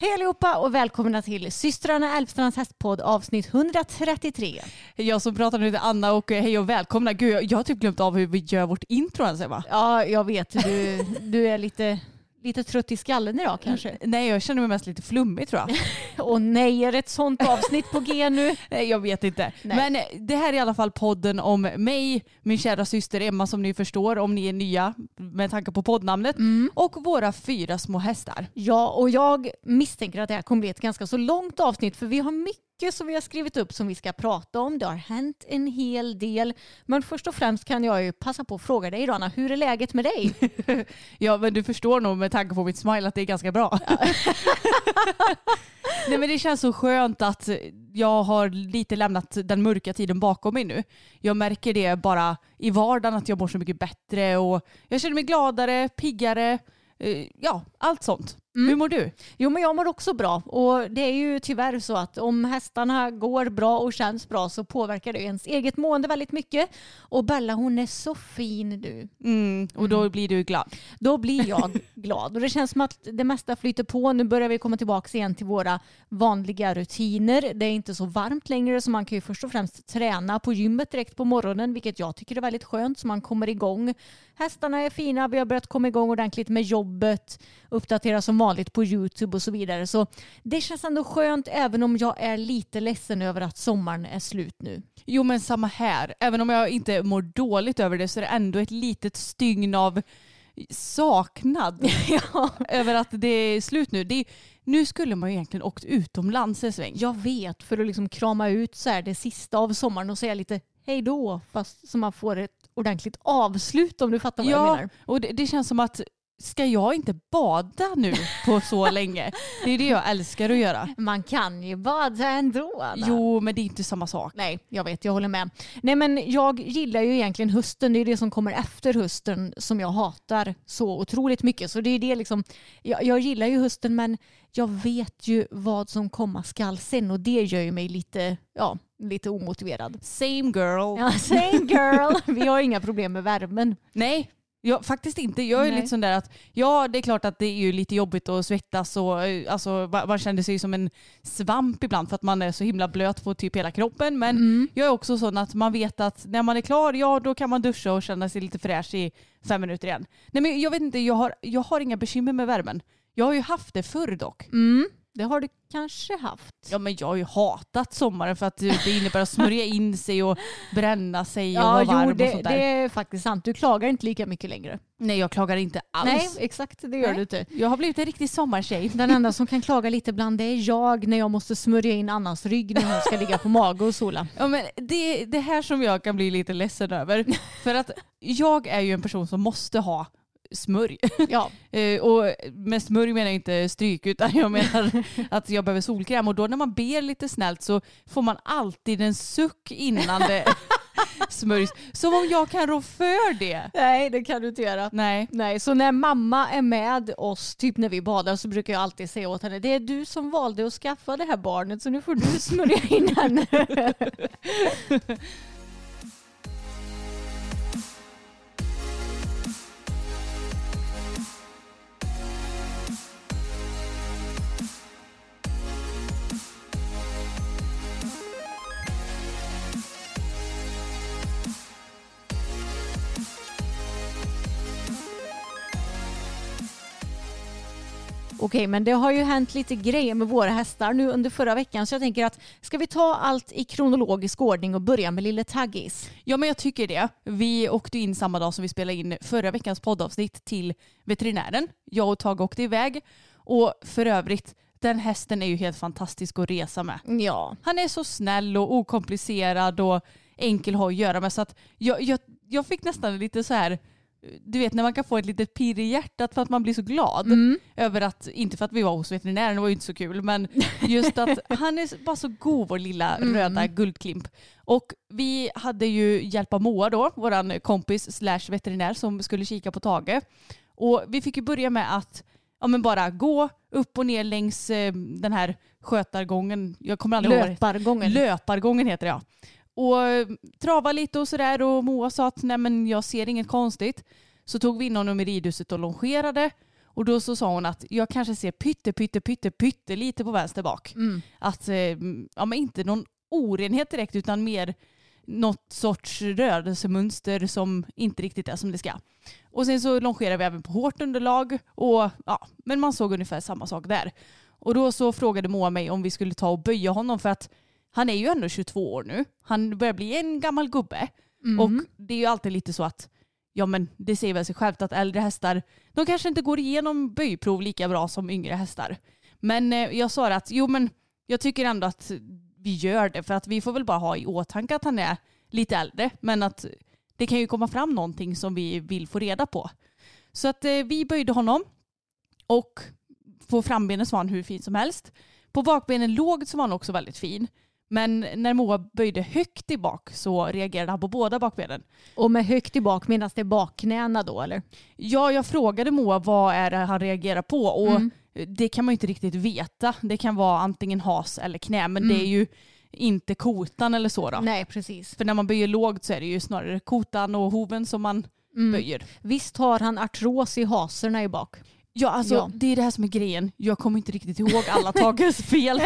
Hej allihopa och välkomna till systrarna Älvstrands hästpodd avsnitt 133. Jag som pratar nu heter Anna och hej och välkomna. Gud, jag, jag har typ glömt av hur vi gör vårt intro ens. Ja, jag vet. Du, du är lite, lite trött i skallen idag kanske. Nej, jag känner mig mest lite flummig tror jag. Och nej, är det ett sånt avsnitt på G nu? Nej, jag vet inte. Nej. Men det här är i alla fall podden om mig, min kära syster Emma som ni förstår om ni är nya med tanke på poddnamnet och våra fyra små hästar. Ja, och jag misstänker att det här kommer bli ett ganska så långt avsnitt för vi har mycket som vi har skrivit upp som vi ska prata om. Det har hänt en hel del. Men först och främst kan jag ju passa på att fråga dig Rana, hur är läget med dig? Ja, men du förstår nog med tanke på mitt smile att det är ganska bra. Nej, men det känns så skönt att jag har lite lämnat den mörka tiden bakom mig nu. Jag märker det bara i vardagen att jag mår så mycket bättre och jag känner mig gladare, piggare, eh, ja, allt sånt. Hur mår du? Jo, men jag mår också bra. Och det är ju tyvärr så att om hästarna går bra och känns bra så påverkar det ens eget mående väldigt mycket. Och Bella hon är så fin nu. Mm, och då blir du glad. Då blir jag glad. Och det känns som att det mesta flyter på. Nu börjar vi komma tillbaka igen till våra vanliga rutiner. Det är inte så varmt längre så man kan ju först och främst träna på gymmet direkt på morgonen vilket jag tycker är väldigt skönt så man kommer igång. Hästarna är fina, vi har börjat komma igång ordentligt med jobbet, uppdatera som vanligt på Youtube och så vidare. Så det känns ändå skönt även om jag är lite ledsen över att sommaren är slut nu. Jo men samma här. Även om jag inte mår dåligt över det så är det ändå ett litet stygn av saknad över att det är slut nu. Det är, nu skulle man ju egentligen åkt utomlands en sväng. Jag vet för att liksom krama ut så här det sista av sommaren och säga lite hej då fast så man får ett ordentligt avslut om du fattar vad jag Ja, menar. och det, det känns som att ska jag inte bada nu på så länge? Det är det jag älskar att göra. Man kan ju bada ändå. Anna. Jo, men det är inte samma sak. Nej, jag vet, jag håller med. Nej, men jag gillar ju egentligen hösten. Det är det som kommer efter hösten som jag hatar så otroligt mycket. Så det är det liksom, jag, jag gillar ju hösten men jag vet ju vad som komma skall sen och det gör ju mig lite, ja, lite omotiverad. Same girl. Ja, same girl. Vi har inga problem med värmen. Nej, jag, faktiskt inte. Jag är Nej. lite sån där att ja, det är klart att det är ju lite jobbigt att svettas och eh, alltså, ma- man känner sig som en svamp ibland för att man är så himla blöt på typ hela kroppen. Men jag är också sån att man vet att när man är klar, ja då kan man duscha och känna sig lite fräsch i fem minuter igen. Nej men jag vet inte, jag har, jag har inga bekymmer med värmen. Jag har ju haft det förr dock. Mm, det har du kanske haft. Ja men jag har ju hatat sommaren för att det innebär att smörja in sig och bränna sig och Ja, vara varm jo, och det, sånt där. det är faktiskt sant. Du klagar inte lika mycket längre. Nej jag klagar inte alls. Nej, exakt. Det gör Nej. du inte. Jag har blivit en riktig sommartjej. Den enda som kan klaga lite ibland det är jag när jag måste smörja in Annas rygg när hon ska ligga på mage och sola. Ja, men det, det här som jag kan bli lite ledsen över. För att jag är ju en person som måste ha smörj. Ja, Eh, och med smörj menar jag inte stryk utan jag menar att jag behöver solkräm. Och då när man ber lite snällt så får man alltid en suck innan det smörjs. Som om jag kan rå för det. nej det kan du inte göra. Nej. Nej, så när mamma är med oss, typ när vi badar, så brukar jag alltid säga åt henne det är du som valde att skaffa det här barnet så nu får du smörja in henne. Okej, men det har ju hänt lite grejer med våra hästar nu under förra veckan så jag tänker att ska vi ta allt i kronologisk ordning och börja med lille Taggis? Ja men jag tycker det. Vi åkte in samma dag som vi spelade in förra veckans poddavsnitt till veterinären. Jag och Tage åkte iväg och för övrigt den hästen är ju helt fantastisk att resa med. Ja. Han är så snäll och okomplicerad och enkel att ha att göra med så att jag, jag, jag fick nästan lite så här du vet när man kan få ett litet pirr i hjärtat för att man blir så glad Mm. över att, inte för att vi var hos veterinären, det var ju inte så kul, men just att han är bara så god vår lilla Mm. röda guldklimp. Och vi hade ju hjälp av Moa då, våran kompis slash veterinär som skulle kika på Tage. Och vi fick ju börja med att ja, men bara gå upp och ner längs eh, den här skötargången. Jag kommer aldrig ihåg Löpargången. Löpargången heter det ja. Och eh, trava lite och sådär och Moa sa att nej men jag ser inget konstigt. Så tog vi in honom i ridhuset och longerade. Och då så sa hon att jag kanske ser pytte, pytte, pytte, pytte lite på vänster bak. Mm. Att, eh, ja men inte någon orenhet direkt utan mer något sorts rörelsemönster som inte riktigt är som det ska. Och sen så longerade vi även på hårt underlag och ja, men man såg ungefär samma sak där. Och då så frågade Moa mig om vi skulle ta och böja honom för att han är ju ändå 22 år nu. Han börjar bli en gammal gubbe. Mm. Och det är ju alltid lite så att ja men det säger väl sig självt att äldre hästar de kanske inte går igenom böjprov lika bra som yngre hästar. Men eh, jag sa att jo men jag tycker ändå att vi gör det för att vi får väl bara ha i åtanke att han är lite äldre men att det kan ju komma fram någonting som vi vill få reda på. Så att eh, vi böjde honom och på frambenen så var han hur fin som helst. På bakbenen lågt så var han också väldigt fin. Men när Moa böjde högt i bak så reagerade han på båda bakbenen. Och med högt i bak medan det bakknäna då eller? Ja, jag frågade Moa vad är det han reagerar på och Mm. det kan man ju inte riktigt veta. Det kan vara antingen has eller knä men det är ju inte kotan eller så då. Nej, precis. För när man böjer lågt så är det ju snarare kotan och hoven som man Mm. böjer. Visst har han artros i haserna i bak? Ja, alltså Ja. det är det här som är grejen. Jag kommer inte riktigt ihåg alla Tages fel.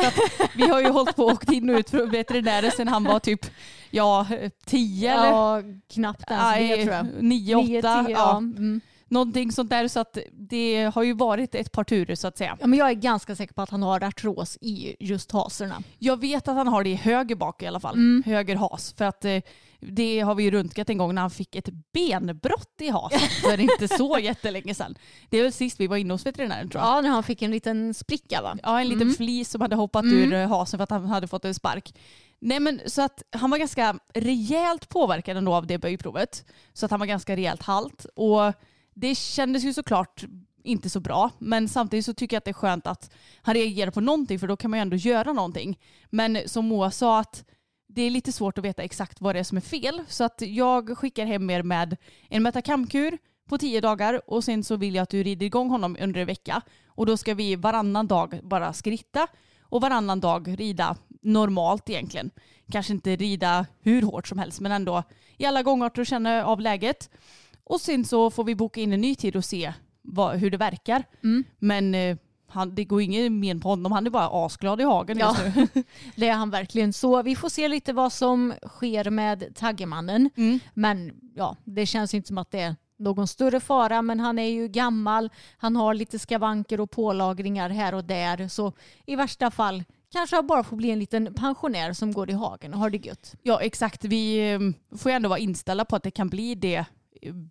Vi har ju hållit på och åkt in och ut för veterinärer sedan han var typ ja, tio eller Ja, knappt ens det tror jag. nio, åtta. Nio, tio, ja. ja. Mm. Någonting sånt där så att det har ju varit ett par turer så att säga. ja, men jag är ganska säker på att han har artros i just haserna. Jag vet att han har det i höger bak i alla fall. Mm. Höger has. För att eh, det har vi ju röntgat en gång när han fick ett benbrott i hasen för inte så jättelänge sedan. Det är väl sist vi var inne hos veterinären tror jag. Ja, när han fick en liten spricka va? Ja, en liten Mm. flis som hade hoppat Mm. ur eh, hasen för att han hade fått en spark. Nej men så att han var ganska rejält påverkad ändå av det böjprovet. Så att han var ganska rejält halt. Och det kändes ju såklart inte så bra. Men samtidigt så tycker jag att det är skönt att han reagerar på någonting för då kan man ju ändå göra någonting. Men som Moa sa att det är lite svårt att veta exakt vad det är som är fel. Så att jag skickar hem er med en metakamkur på tio dagar och sen så vill jag att du rider igång honom under en vecka. Och då ska vi varannan dag bara skritta och varannan dag rida normalt egentligen. Kanske inte rida hur hårt som helst men ändå i alla gångarter och känna av läget. Och sen så får vi boka in en ny tid och se vad, hur det verkar. Mm. Men eh, han, det går ingen men på honom. Han är bara asglad i hagen Ja. just nu. Det är han verkligen. Så vi får se lite vad som sker med taggemannen. Mm. Men ja, det känns inte som att det är någon större fara. Men han är ju gammal. Han har lite skavanker och pålagringar här och där. Så i värsta fall kanske han bara får bli en liten pensionär som går i hagen och har det gött. Ja exakt. Vi eh, får ju ändå vara inställda på att det kan bli det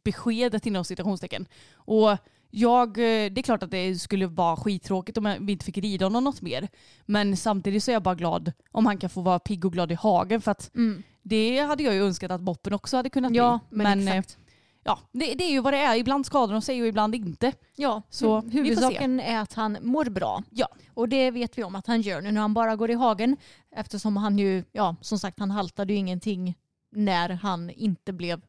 beskedet inom citationstecken. Och jag, eh, det är klart att det skulle vara skittråkigt om vi inte fick rida honom något mer. Men samtidigt så är jag bara glad om han kan få vara pigg och glad i hagen. För att Mm. det hade jag ju önskat att Boppen också hade kunnat Ja, bli. men, eh, exakt. ja, det, det är ju vad det är. Ibland skadar de sig och ibland inte. Ja, Så huvudsaken är att han mår bra. Ja. Och det vet vi om att han gör nu när han bara går i hagen. Eftersom han ju, ja som sagt han haltade ju ingenting när han inte blev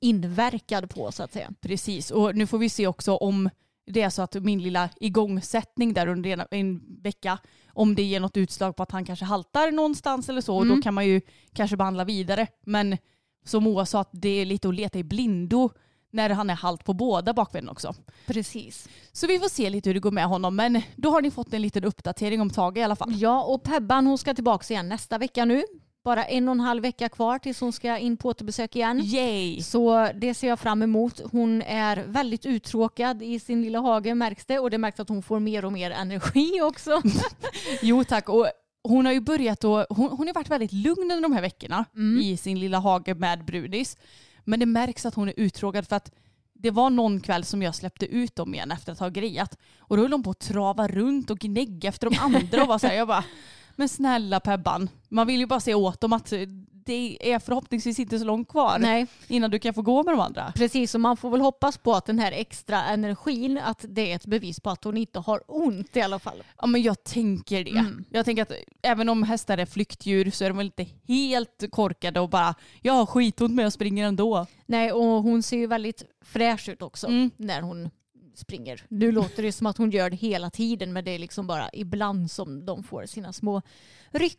inverkad på så att säga. Precis, och nu får vi se också om det är så att min lilla igångsättning där under en, en vecka, om det ger något utslag på att han kanske haltar någonstans eller så, Mm. då kan man ju kanske behandla vidare. Men som Moa sa, att det är lite att leta i blindo när han är halt på båda bakbenen också. Precis. Så vi får se lite hur det går med honom, men då har ni fått en liten uppdatering om Tage i alla fall. Ja och Pebban hon ska tillbaka igen nästa vecka nu. Bara en och en halv vecka kvar tills hon ska in på återbesök igen. Yay! Så det ser jag fram emot. Hon är väldigt uttråkad i sin lilla hage märks det och det märks att hon får mer och mer energi också. Jo tack. Och hon har ju börjat och hon, hon har varit väldigt lugn under de här veckorna Mm. i sin lilla hage med Brudis. Men det märks att hon är uttråkad för att det var någon kväll som jag släppte ut dem igen efter att ha grejat. Och då höll de på att trava runt och gnägga efter de andra och var så här, jag bara, men snälla Pebban, man vill ju bara säga åt dem att det är förhoppningsvis inte så långt kvar Nej, innan du kan få gå med de andra. precis. Och man får väl hoppas på att den här extra energin, att det är ett bevis på att hon inte har ont i alla fall. Ja men jag tänker det. Mm. Jag tänker att även om hästar är flyktdjur så är de väl inte helt korkade och bara jag har skitont men jag springer ändå. Nej, och hon ser ju väldigt fräsch ut också Mm. när hon springer. Nu låter det som att hon gör det hela tiden men det är liksom bara ibland som de får sina små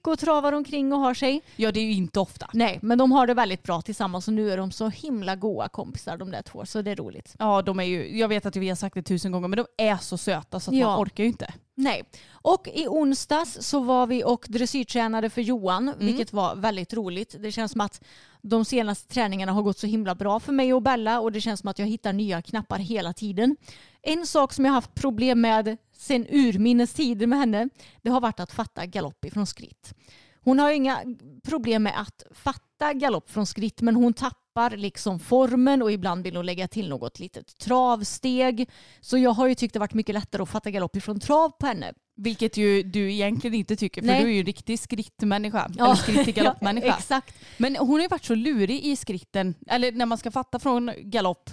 och travar omkring och har sig. Ja det är ju inte ofta. Nej, men de har det väldigt bra tillsammans och nu är de så himla goa kompisar de där två så det är roligt. Ja de är ju, jag vet att vi har sagt det tusen gånger men de är så söta så att Ja. man orkar ju inte. Nej. Och i onsdags så var vi och dressyrtränade för Johan, vilket var väldigt roligt. Det känns som att de senaste träningarna har gått så himla bra för mig och Bella och det känns som att jag hittar nya knappar hela tiden. En sak som jag haft problem med sen urminnes tider med henne, det har varit att fatta galopp ifrån skritt. Hon har inga problem med att fatta galopp från skritt men hon tappar liksom formen och ibland vill hon lägga till något litet travsteg. Så jag har ju tyckt det varit mycket lättare att fatta galopp ifrån trav på henne. Vilket ju du egentligen inte tycker för Nej. du är ju en riktig skrittmänniska. Eller skritt galoppmänniska. Ja, exakt. Men hon har ju varit så lurig i skritten, eller när man ska fatta från galopp,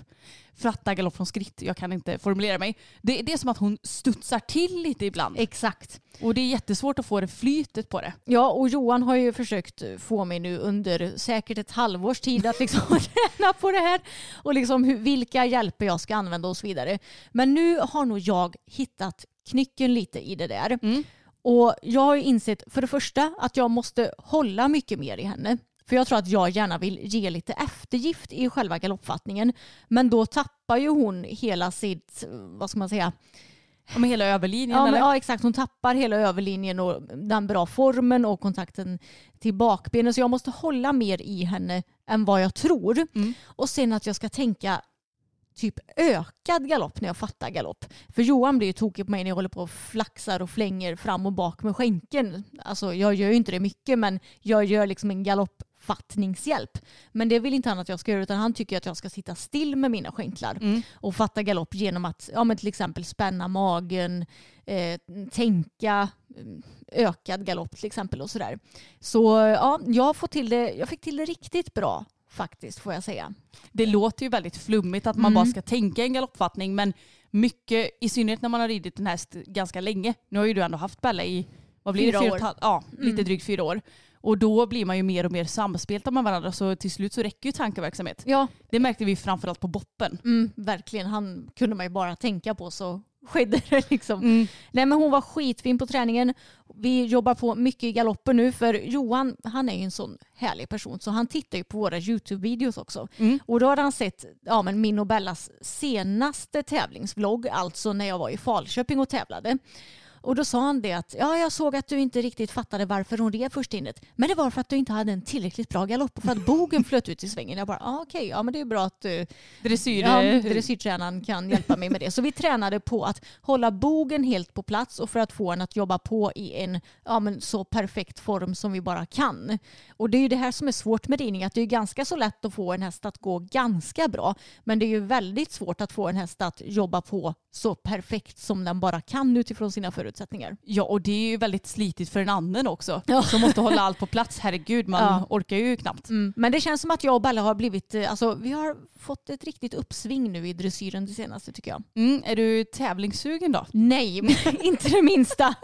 fatta galopp från skritt, jag kan inte formulera mig. Det, det är som att hon studsar till lite ibland. Exakt. Och det är jättesvårt att få det flytet på det. Ja, och Johan har ju försökt få mig nu under säkert ett halvårs tid att liksom träna på det här och liksom hur, vilka hjälper jag ska använda och så vidare. Men nu har nog jag hittat knycken lite i det där. Mm. Och jag har ju insett för det första att jag måste hålla mycket mer i henne. För jag tror att jag gärna vill ge lite eftergift i själva galoppfattningen. Men då tappar ju hon hela sitt, vad ska man säga, Ja, hela överlinjen Ja, men, ja exakt, hon tappar hela överlinjen och den bra formen och kontakten till bakbenen. Så jag måste hålla mer i henne än vad jag tror. Mm. Och sen att jag ska tänka typ ökad galopp när jag fattar galopp. För Johan blir ju tokig på mig när jag håller på och flaxar och flänger fram och bak med skänken. Alltså jag gör ju inte det mycket men jag gör liksom en galoppfattningshjälp. Men det vill inte han att jag ska göra utan han tycker att jag ska sitta still med mina skänklar Mm. och fatta galopp genom att ja, men till exempel spänna magen, eh, tänka eh, ökad galopp till exempel och sådär. Så ja, jag, fått till det, jag fick till det riktigt bra faktiskt får jag säga. Det låter ju väldigt flummigt att man Mm. bara ska tänka en galoppfattning men mycket, i synnerhet när man har ridit en häst ganska länge. Nu har ju du ändå haft Bella i, vad blir Fyra det? år. ett halvt- Ja, lite Mm. drygt fyra år. Och då blir man ju mer och mer samspelta med varandra så till slut så räcker ju tankeverksamhet. Ja, Det märkte vi framförallt på boppen. mm, verkligen. Han kunde man ju bara tänka på så skedde det liksom. Mm. Nej men hon var skitfin på träningen. Vi jobbar på mycket i galopper nu för Johan han är ju en sån härlig person så han tittar ju på våra YouTube-videos också. Mm. Och då har han sett ja, men min och Bellas senaste tävlingsvlogg, alltså när jag var i Falköping och tävlade. Och då sa han det att ja, jag såg att du inte riktigt fattade varför hon red först innet. Men det var för att du inte hade en tillräckligt bra galopp och för att bogen flöt ut i svängen. Jag bara, ah, okej, ja men det är bra att uh, Dressyr, ja, dressyrtränaren kan hjälpa mig med det. Så vi tränade på att hålla bogen helt på plats och för att få den att jobba på i en ja, men så perfekt form som vi bara kan. Och det är ju det här som är svårt med ridning, att det är ganska så lätt att få en häst att gå ganska bra. Men det är ju väldigt svårt att få en häst att jobba på så perfekt som den bara kan utifrån sina förutsättningar. Ja och det är ju väldigt slitigt för en annan också. Ja. Som måste hålla allt på plats. Herregud man Ja. orkar ju knappt. Mm. Men det känns som att jag och Bella har blivit, eh, alltså vi har fått ett riktigt uppsving nu i dressyren det senaste tycker jag. Mm, är du tävlingssugen då? Nej, inte det minsta.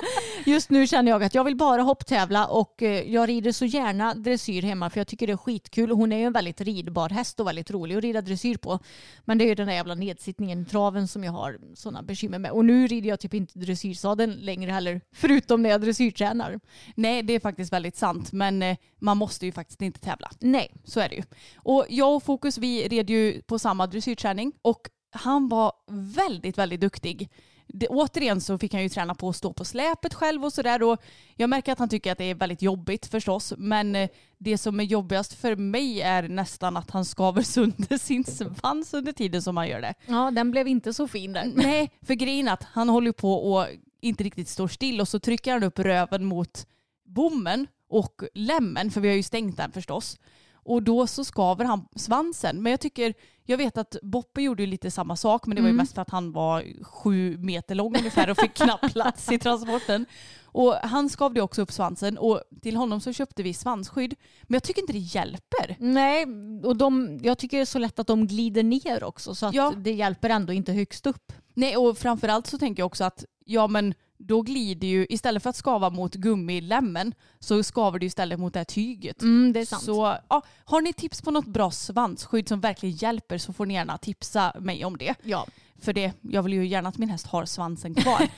Just nu känner jag att jag vill bara hopptävla och eh, jag rider så gärna dressyr hemma för jag tycker det är skitkul. Hon är ju en väldigt ridbar häst och väldigt rolig att rida dressyr på. Men det är ju den där jävla nedsittningen i traven som jag har sådana bekymmer med. Och nu rider jag typ inte dressyrsadeln längre heller, förutom när jag dressyrtränar. Nej det är faktiskt väldigt sant men eh, man måste ju faktiskt inte tävla. Nej. Så är det ju. Och jag och Fokus vi red ju på samma dressyrträning och han var väldigt, väldigt duktig. det, återigen så fick han ju träna på att stå på släpet själv och sådär. Jag märker att han tycker att det är väldigt jobbigt förstås. Men eh, det som är jobbigast för mig är nästan att han skaver sönder sin svans under tiden som han gör det. Ja, den blev inte så fin där. Nej, för grejen att han håller på och inte riktigt står still och så trycker han upp röven mot bommen och lämmen, för vi har ju stängt den förstås. Och då så skaver han svansen. Men jag tycker, jag vet att Boppe gjorde ju lite samma sak men det var ju Mm. mest för att han var sju meter lång ungefär och fick knappt plats i transporten. Och han skavde också upp svansen och till honom så köpte vi svansskydd. Men jag tycker inte det hjälper. Nej, och de, jag tycker det är så lätt att de glider ner också så att Ja. det hjälper ändå inte högst upp. Nej och framförallt så tänker jag också att ja men då glider ju, istället för att skava mot gummilämmen så skaver det istället mot det här tyget. Mm, det är sant. Så ja, har ni tips på något bra svansskydd som verkligen hjälper så får ni gärna tipsa mig om det. Ja. För det, jag vill ju gärna att min häst har svansen kvar.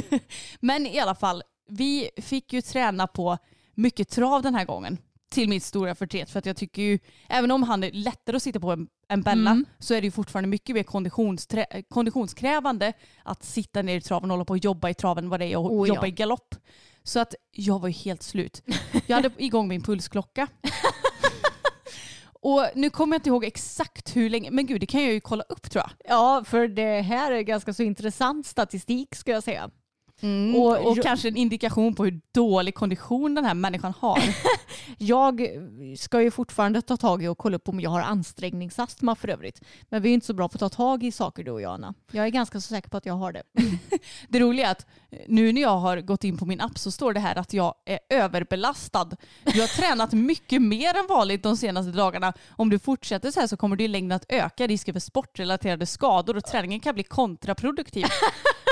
Men i alla fall, vi fick ju träna på mycket trav den här gången. Till mitt stora förtret. För att jag tycker ju, även om han är lättare att sitta på en, en Bella Mm. så är det ju fortfarande mycket mer konditionsträ- konditionskrävande att sitta ner i traven och hålla på och jobba i traven vad det är att Oh ja. jobba i galopp. Så att jag var ju helt slut. Jag hade igång min pulsklocka. Och nu kommer jag inte ihåg exakt hur länge, men gud det kan jag ju kolla upp tror jag. ja, för det här är ganska så intressant statistik ska jag säga. Och, Och- och kanske en indikation på hur dålig kondition den här människan har. Jag ska ju fortfarande ta tag i och kolla upp om jag har ansträngningsastma för övrigt. Men vi är inte så bra på att ta tag i saker du och jag Anna. Jag är ganska så säker på att jag har det. Det roliga är att nu när jag har gått in på min app så står det här att jag är överbelastad. Jag har tränat mycket mer än vanligt de senaste dagarna. Om du fortsätter så här så kommer det i längden att öka risken för sportrelaterade skador och träningen kan bli kontraproduktiv.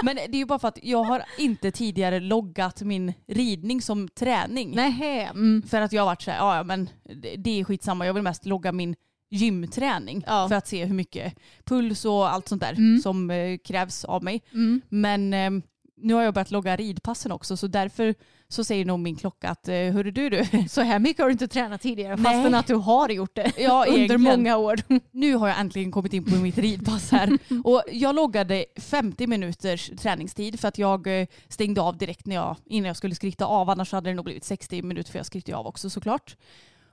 Men det är ju bara för att jag har inte tidigare loggat min ridning som träning. Nej, mm. För att jag har varit så här, ja men det- är skitsamma. Jag vill mest logga min gymträning Ja. för att se hur mycket puls och allt sånt där Mm. som eh, krävs av mig. Mm. Men eh, nu har jag börjat logga ridpassen också så därför så säger nog min klocka att eh, hörru du du. Så här mycket har du inte tränat tidigare Nej. fastän att du har gjort det Ja, under många år. Nu har jag äntligen kommit in på mitt ridpass här. Och jag loggade 50 minuters träningstid för att jag eh, stängde av direkt när jag, innan jag skulle skritta av. Annars hade det nog blivit 60 minuter för jag skrittade av också såklart.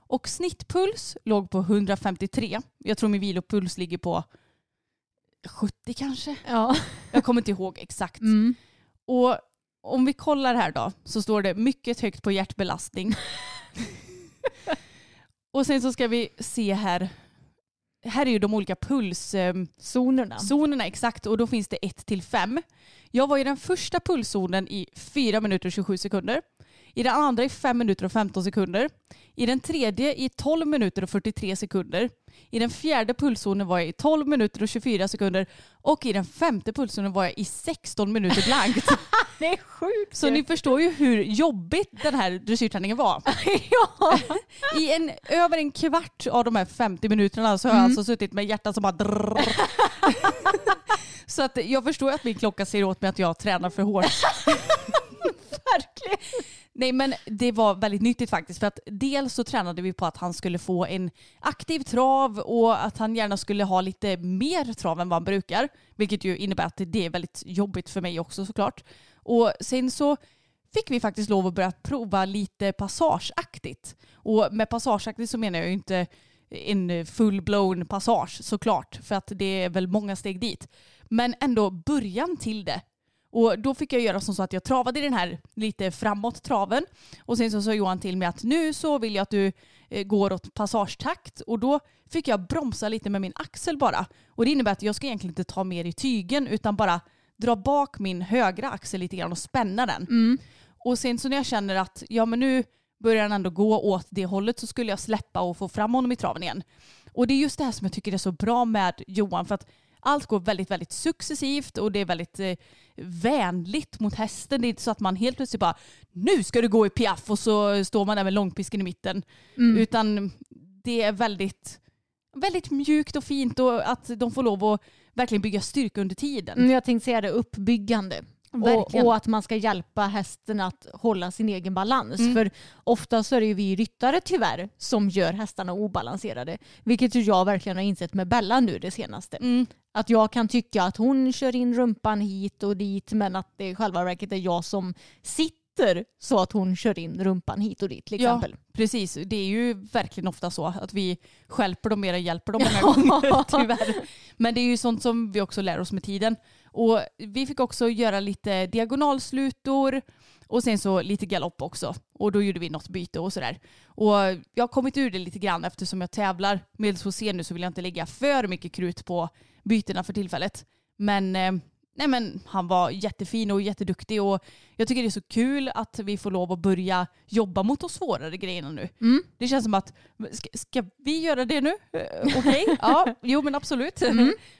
Och snittpuls låg på 153. Jag tror min vilopuls ligger på 70 kanske. Ja. Jag kommer inte ihåg exakt. Mm. Och om vi kollar här då så står det mycket högt på hjärtbelastning. och sen så ska vi se här. Här är ju de olika pulszonerna Zonerna. zonerna exakt och då finns det 1 till 5. Jag var i den första pulszonen i 4 minuter och 27 sekunder. I den andra i 5 minuter och 15 sekunder. I den tredje i 12 minuter och 43 sekunder. I den fjärde pulszonen var jag i 12 minuter och 24 sekunder. Och i den femte pulszonen var jag i 16 minuter blankt. Det är sjukt. Så ni förstår ju hur jobbigt den här dressyrträningen var. ja. I en, över en kvart av de här 50 minuterna så har jag alltså suttit med hjärtat som bara. Så att jag förstår att min klocka säger åt mig att jag tränar för hårt. Verkligen. Nej men det var väldigt nyttigt faktiskt för att dels så tränade vi på att han skulle få en aktiv trav och att han gärna skulle ha lite mer trav än vad han brukar. Vilket ju innebär att det är väldigt jobbigt för mig också såklart. Och sen så fick vi faktiskt lov att börja prova lite passageaktigt. Och med passageaktigt så menar jag ju inte en full-blown passage såklart för att det är väl många steg dit. Men ändå början till det. Och då fick jag göra som så att jag travade i den här lite framåt traven. Och sen så sa Johan till mig att nu så vill jag att du eh, går åt passagetakt. Och då fick jag bromsa lite med min axel bara. Och det innebär att jag ska egentligen inte ta mer i tygen utan bara dra bak min högra axel lite grann och spänna den. Mm. Och sen så när jag känner att ja men nu börjar han ändå gå åt det hållet så skulle jag släppa och få fram honom i traven igen. Och det är just det här som jag tycker är så bra med Johan för att allt går väldigt, väldigt successivt och det är väldigt eh, vänligt mot hästen. Det är inte så att man helt plötsligt bara nu ska du gå i piaff och så står man där med långpisken i mitten. Mm. Utan det är väldigt, väldigt mjukt och fint och att de får lov att verkligen bygga styrka under tiden. Mm, Jag tänkte säga det uppbyggande. Och, och att man ska hjälpa hästen att hålla sin egen balans. Mm. För ofta så är det ju vi ryttare tyvärr som gör hästarna obalanserade. Vilket ju jag verkligen har insett med Bella nu det senaste. Mm. Att jag kan tycka att hon kör in rumpan hit och dit men att det i själva verket är jag som sitter så att hon kör in rumpan hit och dit till Ja. exempel. Precis, det är ju verkligen ofta så att vi hjälper dem mer än hjälper dem många gånger tyvärr. Men det är ju sånt som vi också lär oss med tiden. Och vi fick också göra lite diagonalslutor och sen så lite galopp också. Och då gjorde vi något byte och sådär. Och jag har kommit ur det lite grann eftersom jag tävlar med HC nu så vill jag inte lägga för mycket krut på bytena för tillfället. Men eh, Nej men han var jättefin och jätteduktig och jag tycker det är så kul att vi får lov att börja jobba mot de svårare grejerna nu. Mm. Det känns som att, ska, ska vi göra det nu? Eh, Okej, ja, jo men absolut.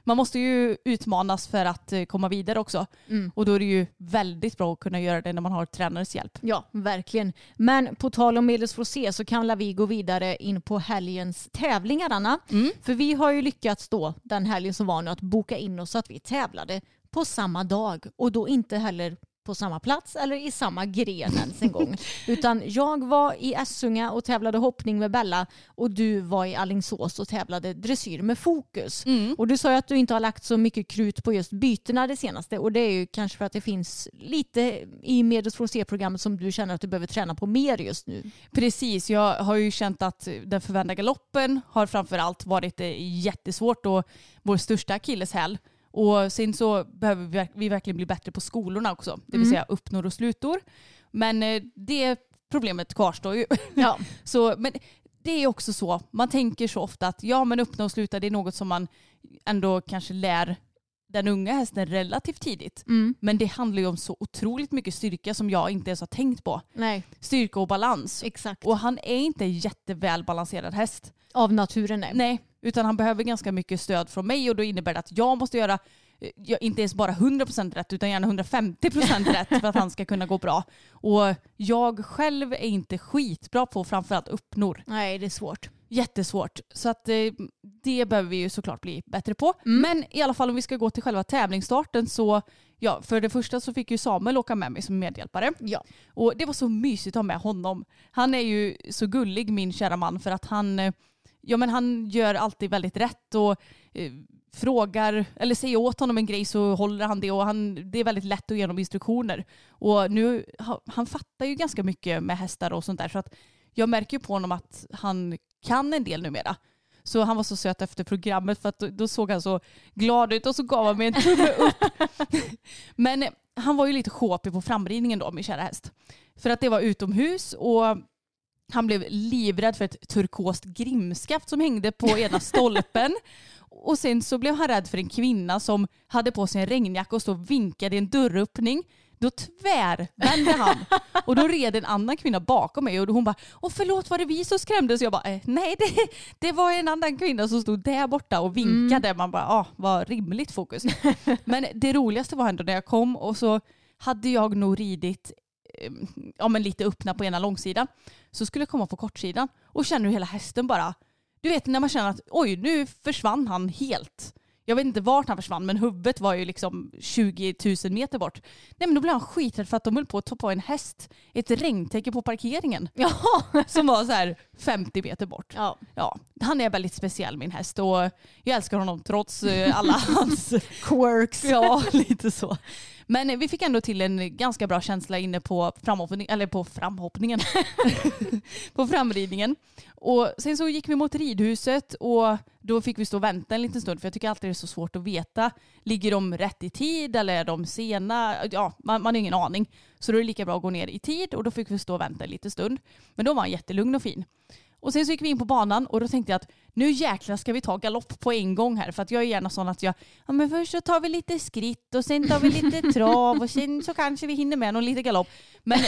Man måste ju utmanas för att eh, komma vidare också. Mm. Och då är det ju väldigt bra att kunna göra det när man har tränares hjälp. Ja, verkligen. Men på tal om medels för se så kan vi gå vidare in på helgens tävlingar, Anna. Mm. För vi har ju lyckats då den helgen som var nu att boka in oss så att vi tävlade på samma dag och då inte heller på samma plats eller i samma gren ens en gång. Utan jag var i Essunga och tävlade hoppning med Bella och du var i Allingsås och tävlade dressyr med fokus. Mm. Och du sa ju att du inte har lagt så mycket krut på just bytena det senaste och det är ju kanske för att det finns lite i medels för se-programmet som du känner att du behöver träna på mer just nu. Precis, jag har ju känt att den förvända galoppen har framförallt varit eh, jättesvårt och vår största akilleshäl. Och sen så behöver vi, verk- vi verkligen bli bättre på skolorna också, det vill Mm. säga uppnår och slutor. Men eh, det problemet kvarstår ju. Ja. Så, men det är också så, man tänker så ofta att ja men uppnå och sluta det är något som man ändå kanske lär den unga hästen relativt tidigt. Mm. Men det handlar ju om så otroligt mycket styrka som jag inte ens har tänkt på. Nej, Styrka och balans. exakt. Och han är inte en jätteväl balanserad häst. Av naturen nej. Nej, utan han behöver ganska mycket stöd från mig och då innebär det att jag måste göra eh, ja, inte ens bara 100% rätt utan gärna 150% rätt för att han ska kunna gå bra. Och jag själv är inte skitbra på framförallt uppnor. Nej, det är svårt. Jättesvårt. Så att eh, det behöver vi ju såklart bli bättre på. Mm. Men i alla fall om vi ska gå till själva tävlingsstarten så ja, för det första så fick ju Samuel åka med mig som medhjälpare. Ja. Och det var så mysigt att ha med honom. Han är ju så gullig min kära man för att han, eh, ja, men han gör alltid väldigt rätt och eh, frågar eller säger åt honom en grej så håller han det och han, det är väldigt lätt att ge honom instruktioner. Och nu, han fattar ju ganska mycket med hästar och sånt där så att jag märker ju på honom att han kan en del numera. Så han var så söt efter programmet för att då, då såg han så glad ut och så gav han mig en tumme upp. Men han var ju lite sjåpig på framridningen då, min kära häst. För att det var utomhus och han blev livrädd för ett turkost grimskaft som hängde på ena stolpen. Och sen så blev han rädd för en kvinna som hade på sig en regnjacka och stod och vinkade i en dörröppning. Då tvärvände han och då red en annan kvinna bakom mig och hon bara Åh förlåt var det vi som skrämdes? Jag bara eh, nej det, det var en annan kvinna som stod där borta och vinkade. Man bara ah, vad rimligt fokus. Men det roligaste var ändå när jag kom och så hade jag nog ridit ja, men lite öppna på ena långsidan. Så skulle jag komma på kortsidan och känner hur hela hästen bara, du vet när man känner att oj nu försvann han helt. Jag vet inte vart han försvann men huvudet var ju liksom 20 000 meter bort. Nej men då blev han skiträdd för att de höll på att ta på en häst ett regntäcke på parkeringen. Ja. Som var så här 50 meter bort. ja. Ja, han är väldigt speciell min häst och jag älskar honom trots eh, alla hans Quirks. Ja, lite så. Men vi fick ändå till en ganska bra känsla inne på, framhoppning, eller på framhoppningen. på framridningen. Och sen så gick vi mot ridhuset och då fick vi stå och vänta en liten stund för jag tycker alltid det är så svårt att veta. Ligger de rätt i tid eller är de sena? Ja, man, man har ingen aning. Så då är det lika bra att gå ner i tid och då fick vi stå och vänta en liten stund. Men då var han jättelugn och fin. Och sen så gick vi in på banan och då tänkte jag att nu jäklar ska vi ta galopp på en gång här för att jag är gärna sån att jag, ja men först så tar vi lite skritt och sen tar vi lite trav och sen så kanske vi hinner med någon lite galopp. Men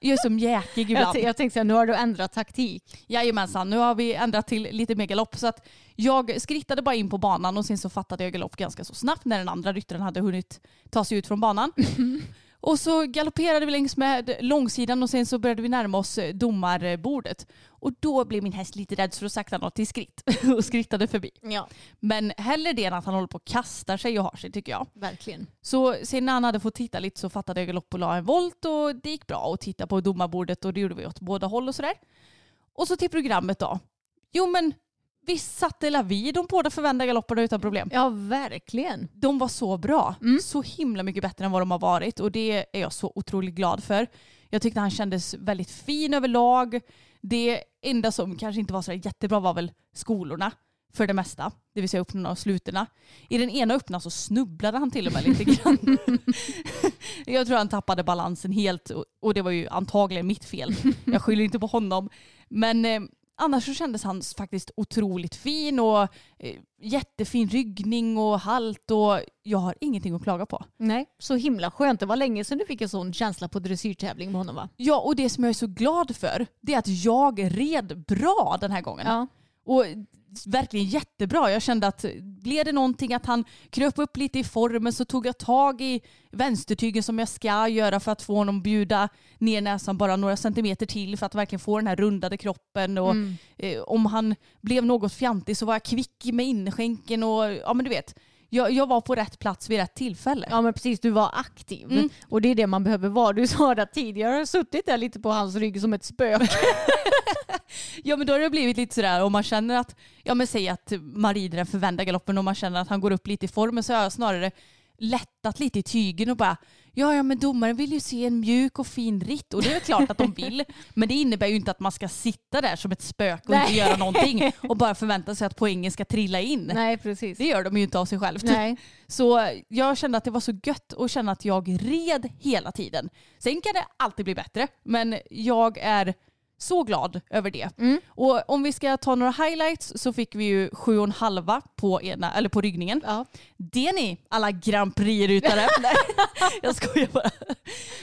jag är som jäkig Jag, ibland. t- jag tänkte säga, nu har du ändrat taktik. Jajamensan, nu har vi ändrat till lite mer galopp så att jag skrittade bara in på banan och sen så fattade jag galopp ganska så snabbt när den andra ryttaren hade hunnit ta sig ut från banan. Och så galopperade vi längs med långsidan och sen så började vi närma oss domarbordet. Och då blev min häst lite rädd för att sakta något till skritt och skrittade förbi. Ja, Men hellre det än att han håller på och kastar sig och har sig tycker jag. verkligen. Så sen när han hade fått titta lite så fattade jag galopp och la en volt och det gick bra och titta på domarbordet och det gjorde vi åt båda håll och sådär. Och så till programmet då. Jo men visst satte Lavi de båda förvända galopperna utan problem. Ja, verkligen. De var så bra. Mm. Så himla mycket bättre än vad de har varit och det är jag så otroligt glad för. Jag tyckte han kändes väldigt fin överlag. Det enda som kanske inte var så jättebra var väl skolorna för det mesta, det vill säga öppnarna och slutna. I den ena öppna så snubblade han till och med lite grann. jag tror han tappade balansen helt och- och det var ju antagligen mitt fel. Jag skyller inte på honom. Men eh, annars så kändes han faktiskt otroligt fin och eh, jättefin ryggning och halt och jag har ingenting att klaga på. Nej, så himla skönt. Det var länge sedan du fick en sån känsla på dressyrtävling med honom va? Ja, och det som jag är så glad för det är att jag red bra den här gången. Ja. Och verkligen jättebra. Jag kände att blev det någonting att han kröp upp lite i formen så tog jag tag i vänstertygen som jag ska göra för att få honom bjuda ner näsan bara några centimeter till för att verkligen få den här rundade kroppen. Och Mm. eh, om han blev något fjantig så var jag kvick med inskänken och ja men du vet. Jag, jag var på rätt plats vid rätt tillfälle. Ja men precis, du var aktiv. Mm. Och det är det man behöver vara. Du sa det tidigare, jag har suttit där lite på hans rygg som ett spöke. Ja men då har det blivit lite sådär om man känner att, ja men säg att man rider den förvända galoppen och man känner att han går upp lite i formen så har jag snarare lättat lite i tygen och bara ja ja men domaren vill ju se en mjuk och fin ritt och det är klart att de vill men det innebär ju inte att man ska sitta där som ett spöke och inte Nej. göra någonting och bara förvänta sig att poängen ska trilla in. Nej precis. Det gör de ju inte av sig självt. Nej. Så jag kände att det var så gött att känna att jag red hela tiden. Sen kan det alltid bli bättre, men jag är så glad över det. Mm. Och om vi ska ta några highlights så fick vi ju sju och en halva på, ena, eller på ryggningen. Ja. Det ni alla Grand Prix-ryttare. Jag skojar bara.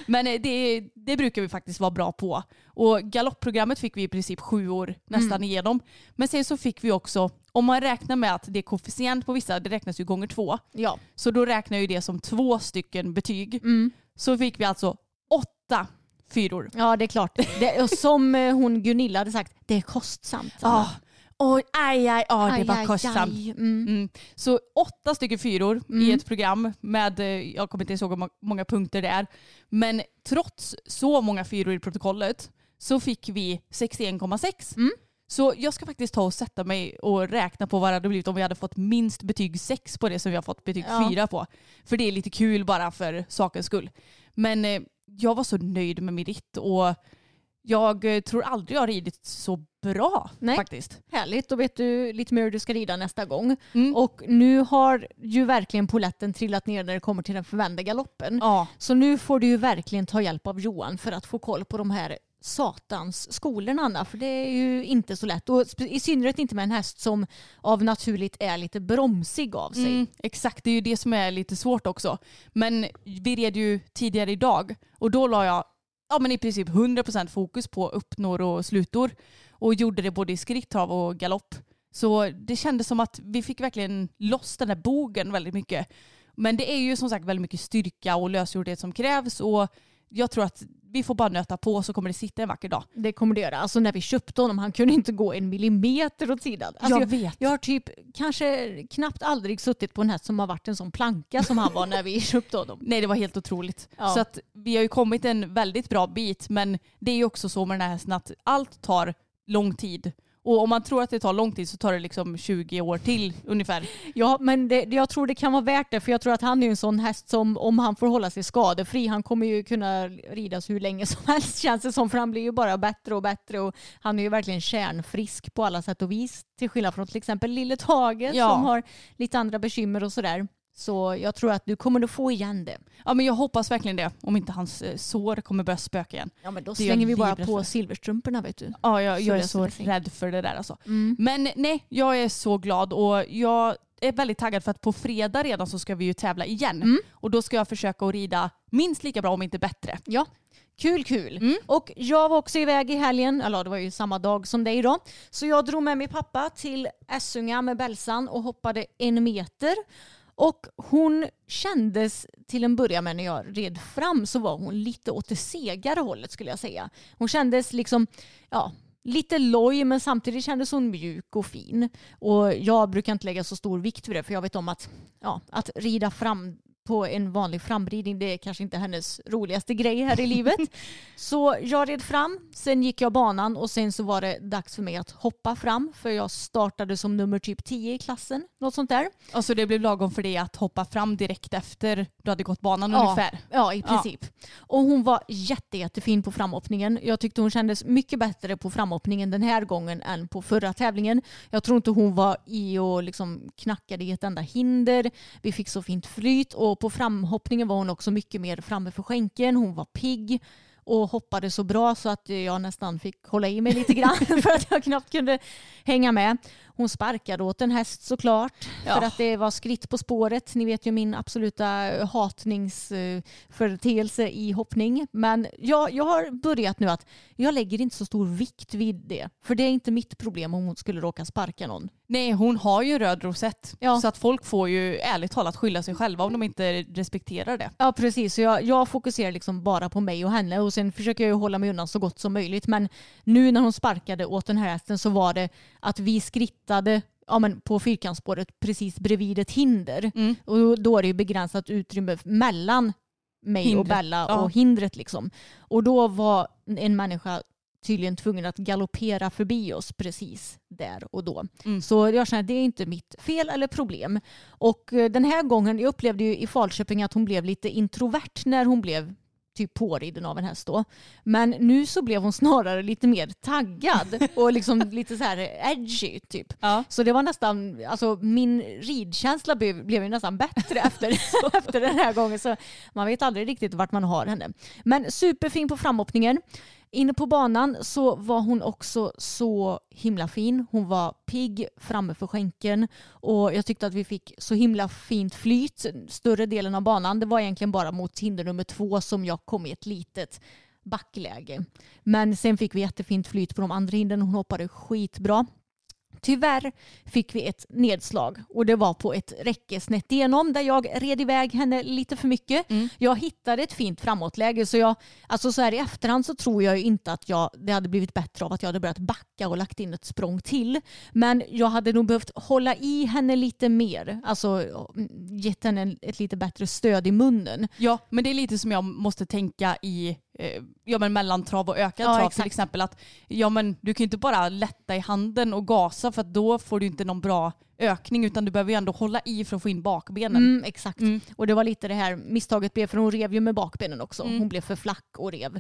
Men eh, det, det brukar vi faktiskt vara bra på. Och galoppprogrammet fick vi i princip sju år nästan igenom. Men sen så fick vi också, om man räknar med att det är koefficient på vissa, det räknas ju gånger två. ja. Så då räknar ju det som två stycken betyg. Mm. Så fick vi alltså åtta fyror. Ja det är klart. Det, och som eh, hon Gunilla hade sagt, det är kostsamt. Ah, oj, aj, aj, ja det Aj, var aj, kostsamt. aj. Mm. Mm. Så åtta stycken fyror i Mm. ett program med, eh, jag kommer inte ihåg hur må- många punkter det är, men trots så många fyror i protokollet så fick vi 61,6. Mm. Så jag ska faktiskt ta och sätta mig och räkna på vad det hade blivit om vi hade fått minst betyg 6 på det som vi har fått betyg Ja. 4 på. För det är lite kul bara för sakens skull. Men eh, jag var så nöjd med min ritt och jag eh, tror aldrig jag har ridit så bra Nej. faktiskt. Härligt, då vet du lite mer hur du ska rida nästa gång. Mm. Och nu har ju verkligen poletten trillat ner när det kommer till den förvända galoppen. Ja. Så nu får du ju verkligen ta hjälp av Johan för att få koll på de här satans skolorna Anna. För det är ju inte så lätt. Och i synnerhet inte med en häst som av naturligt är lite bromsig av sig. Mm, exakt, det är ju det som är lite svårt också. Men vi red ju tidigare idag och då la jag ja, men i princip 100% fokus på uppnår och slutor och gjorde det både i skritttrav och galopp. Så det kändes som att vi fick verkligen loss den där bogen väldigt mycket. Men det är ju som sagt väldigt mycket styrka och lösgjordhet som krävs och jag tror att vi får bara nöta på så kommer det sitta en vacker dag. Det kommer det göra. Alltså när vi köpte honom, han kunde inte gå en millimeter åt sidan. Alltså, jag vet. Jag har typ kanske knappt aldrig suttit på en häst som har varit en sån planka som han var när vi köpte honom. Nej det var helt otroligt. Ja. Så att vi har ju kommit en väldigt bra bit men det är ju också så med den här hästen att allt tar lång tid. Och om man tror att det tar lång tid så tar det liksom 20 år till ungefär. Ja, men det, jag tror det kan vara värt det för jag tror att han är en sån häst som om han får hålla sig skadefri, han kommer ju kunna ridas hur länge som helst känns det som för han blir ju bara bättre och bättre och han är ju verkligen kärnfrisk på alla sätt och vis till skillnad från till exempel lille Tage Ja. som har lite andra bekymmer och sådär. Så jag tror att du kommer att få igen det. Ja men jag hoppas verkligen det. Om inte hans eh, sår kommer börja spöka igen. Ja men då slänger vi bara på silverstrumporna vet du. Ja jag, jag är så rädd för det där alltså. Mm. Men nej, jag är så glad och jag är väldigt taggad för att på fredag redan så ska vi ju tävla igen. Mm. Och då ska jag försöka att rida minst lika bra om inte bättre. Ja, kul kul. Mm. Och jag var också iväg i helgen, eller det var ju samma dag som dig då. Så jag drog med min pappa till Essunga med Bälsan och hoppade en meter. Och hon kändes till en början med när jag red fram så var hon lite åt det segare hållet skulle jag säga. Hon kändes liksom, ja, lite loj men samtidigt kändes hon mjuk och fin. Och jag brukar inte lägga så stor vikt vid det för jag vet om att, ja, att rida fram på en vanlig framridning. Det är kanske inte hennes roligaste grej här i livet. Så jag red fram, sen gick jag banan och sen så var det dags för mig att hoppa fram för jag startade som nummer typ 10 i klassen. Något sånt där. Alltså det blev lagom för dig att hoppa fram direkt efter du hade gått banan Ja, ungefär. Ja, i princip. Och hon var jätte, jättefin på framhoppningen. Jag tyckte hon kändes mycket bättre på framhoppningen den här gången än på förra tävlingen. Jag tror inte hon var i och liksom knackade i ett enda hinder. Vi fick så fint flyt och på framhoppningen var hon också mycket mer framme för skänken. Hon var pigg och hoppade så bra så att jag nästan fick hålla i mig lite grann för att jag knappt kunde hänga med. Hon sparkade åt en häst såklart Ja. för att det var skritt på spåret. Ni vet ju min absoluta hatningsföreteelse i hoppning. Men jag, jag har börjat nu att jag lägger inte så stor vikt vid det. För det är inte mitt problem om hon skulle råka sparka någon. Nej, hon har ju röd rosett. Ja. Så att folk får ju ärligt talat skylla sig själva om de inte respekterar det. Ja precis, så jag, jag fokuserar liksom bara på mig och henne och sen försöker jag ju hålla mig undan så gott som möjligt. Men nu när hon sparkade åt den här hästen så var det att vi skrittade ja, men på fyrkantsspåret precis bredvid ett hinder. Mm. Och då- är det ju begränsat utrymme mellan mig och Hindret, Bella ja. och hindret. Liksom. Och då var en människa tydligen tvungen att galoppera förbi oss precis där och då. Mm. Så jag känner att det är inte mitt fel eller problem. Och eh, den här gången, jag upplevde ju i Falköping att hon blev lite introvert när hon blev typ påriden av en häst då. Men nu så blev hon snarare lite mer taggad och liksom lite så här edgy typ. Ja. Så det var nästan, alltså min ridkänsla blev, blev ju nästan bättre efter, efter den här gången. Så man vet aldrig riktigt vart man har henne. Men superfin på framhoppningen. Inne på banan så var hon också så himla fin. Hon var pigg framme för skänken och jag tyckte att vi fick så himla fint flyt större delen av banan. Det var egentligen bara mot hinder nummer två som jag kom i ett litet backläge. Men sen fick vi jättefint flyt på de andra hindren. Hon hoppade skitbra. Tyvärr fick vi ett nedslag och det var på ett räcke snett igenom där jag red iväg henne lite för mycket. Jag hittade ett fint framåtläge så jag, alltså så här i efterhand så tror jag inte att jag, det hade blivit bättre av att jag hade börjat backa och lagt in ett språng till. Men jag hade nog behövt hålla i henne lite mer, alltså gett henne en- ett lite bättre stöd i munnen. Ja, men det är lite som jag måste tänka i ja, men mellantrav och ökad Ja, trav exakt. till exempel. Att, ja, men du kan ju inte bara lätta i handen och gasa för då får du inte någon bra ökning utan du behöver ju ändå hålla i för att få in bakbenen. Mm, exakt. Mm. Och det var lite det här misstaget blev, för hon rev ju med bakbenen också. Mm. Hon blev för flack och rev.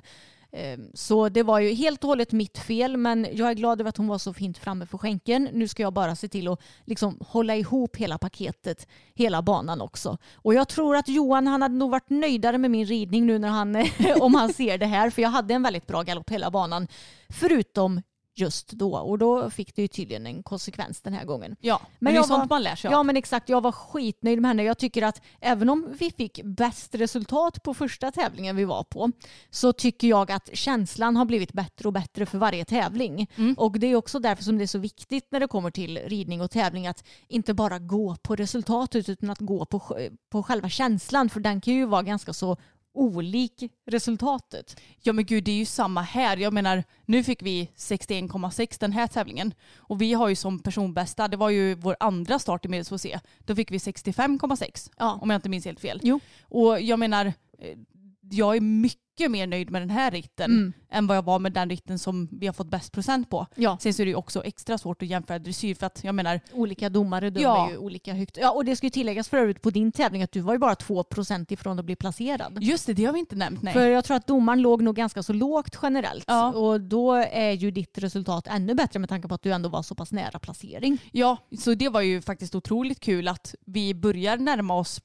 Ehm, Så det var ju helt och hållet mitt fel, men jag är glad över att hon var så fint framme för skänken. Nu ska jag bara se till att liksom hålla ihop hela paketet, hela banan också. Och jag tror att Johan, han hade nog varit nöjdare med min ridning nu när han, om han ser det här, för jag hade en väldigt bra galopp hela banan, förutom just då. Och då fick det ju tydligen en konsekvens den här gången. Ja, men, Men det är sånt var- man lär sig Ja. av. men exakt, jag var skitnöjd med henne. Jag tycker att även om vi fick bäst resultat på första tävlingen vi var på så tycker jag att känslan har blivit bättre och bättre för varje tävling. Mm. Och det är också därför som det är så viktigt när det kommer till ridning och tävling att inte bara gå på resultatet utan att gå på, på själva känslan för den kan ju vara ganska så olik resultatet. Ja men gud det är ju samma här. Jag menar nu fick vi 61,6 den här tävlingen. Och vi har ju som personbästa, det var ju vår andra start i Medels se. Då fick vi 65,6 Ja. om jag inte minns helt fel. Jo. Och jag menar, eh, jag är mycket mer nöjd med den här ritten Mm. än vad jag var med den ritten som vi har fått bäst procent på. Ja. Sen så är det ju också extra svårt att jämföra dressyr för att jag menar, Olika domare dömer Ja. ju olika högt. Ja, och det ska ju tilläggas för övrigt på din tävling att du var ju bara 2% ifrån att bli placerad. just det, det har vi inte nämnt nej. För jag tror att domaren låg nog ganska så lågt generellt. Ja. Och då är ju ditt resultat ännu bättre med tanke på att du ändå var så pass nära placering. Ja, så det var ju faktiskt otroligt kul att vi börjar närma oss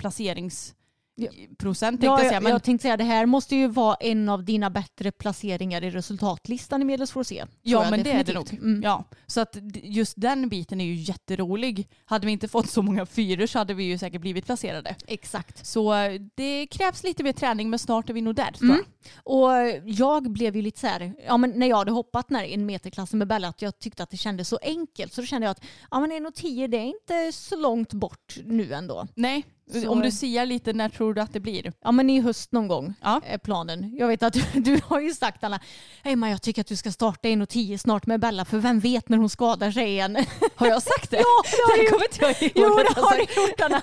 placeringsprocent tänkte Ja, jag säga. Men jag tänkte säga det här måste ju vara en av dina bättre placeringar i resultatlistan i tror Ja men det är det nog. definitivt. Mm. Ja, så att just den biten är ju jätterolig. Hade vi inte fått så många fyror så hade vi ju säkert blivit placerade. Exakt. Så eh, det krävs lite mer träning men snart är vi nog där tror Mm. jag. Och jag blev ju lite så här, ja, men när jag hade hoppat den här en meterklassen med Bella, att jag tyckte att det kändes så enkelt. Så då kände jag att ja, men 1,10 det är inte så långt bort nu ändå. Nej, Så- Om du siar lite, när tror du att det blir? Ja men i höst någon gång Ja. är planen. Jag vet att du, du har ju sagt Anna, hej jag tycker att du ska starta 1.10 snart med Bella för vem vet när hon skadar sig igen. Har jag sagt det? Ja, det har du gjort. kommer inte jag ihåg Jo det har du gjort Anna.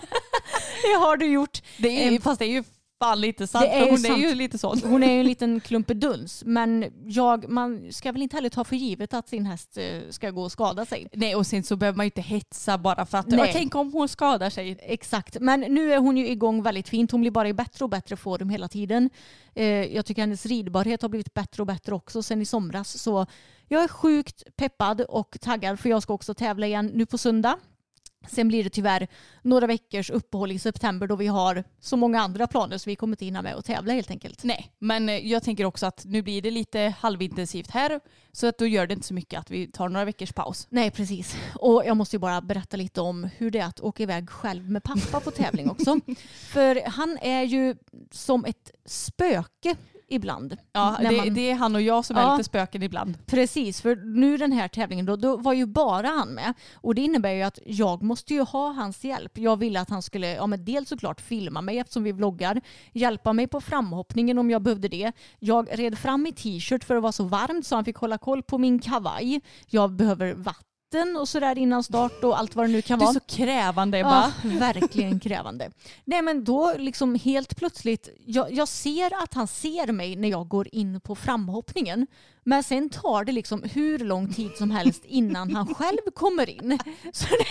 Det har du gjort. Det är, ju- fast det är ju fan lite sant. Det är hon sant. är ju lite sån. Hon är ju en liten klumpeduns men jag, man ska väl inte heller ta för givet att sin häst eh, ska gå och skada sig. Nej och sen så behöver man ju inte hetsa bara för att Nej. "Ja, tänk om hon skadar sig. Exakt, men nu är hon ju igång väldigt fint. Hon blir bara i bättre och bättre form hela tiden. Eh, jag tycker hennes ridbarhet har blivit bättre och bättre också sen i somras. Så jag är sjukt peppad och taggad för jag ska också tävla igen nu på söndag. Sen blir det tyvärr några veckors uppehåll i september då vi har så många andra planer så vi kommer inte hinna med att tävla helt enkelt. Nej, men eh, jag tänker också att nu blir det lite halvintensivt här så att då gör det inte så mycket att vi tar några veckors paus. Nej, precis. Och jag måste ju bara berätta lite om hur det är att åka iväg själv med pappa på tävling också. För han är ju som ett spöke ibland. Ja, det, man- det är han och jag som är Ja. lite spöken ibland. Precis, för nu den här tävlingen då, då var ju bara han med. Och det innebär ju att jag måste ju ha hans hjälp. Jag ville att han skulle, ja men dels såklart filma mig eftersom vi vloggar, hjälpa mig på framhoppningen om jag behövde det. Jag red fram i t-shirt för det var så varmt så han fick hålla koll på min kavaj. Jag behöver vatten och sådär innan start och allt vad det nu kan Du är vara. så krävande Ja, Ebba. verkligen krävande. Nej men då liksom helt plötsligt, jag, jag ser att han ser mig när jag går in på framhoppningen. Men sen tar det liksom hur lång tid som helst innan han själv kommer in. Så det,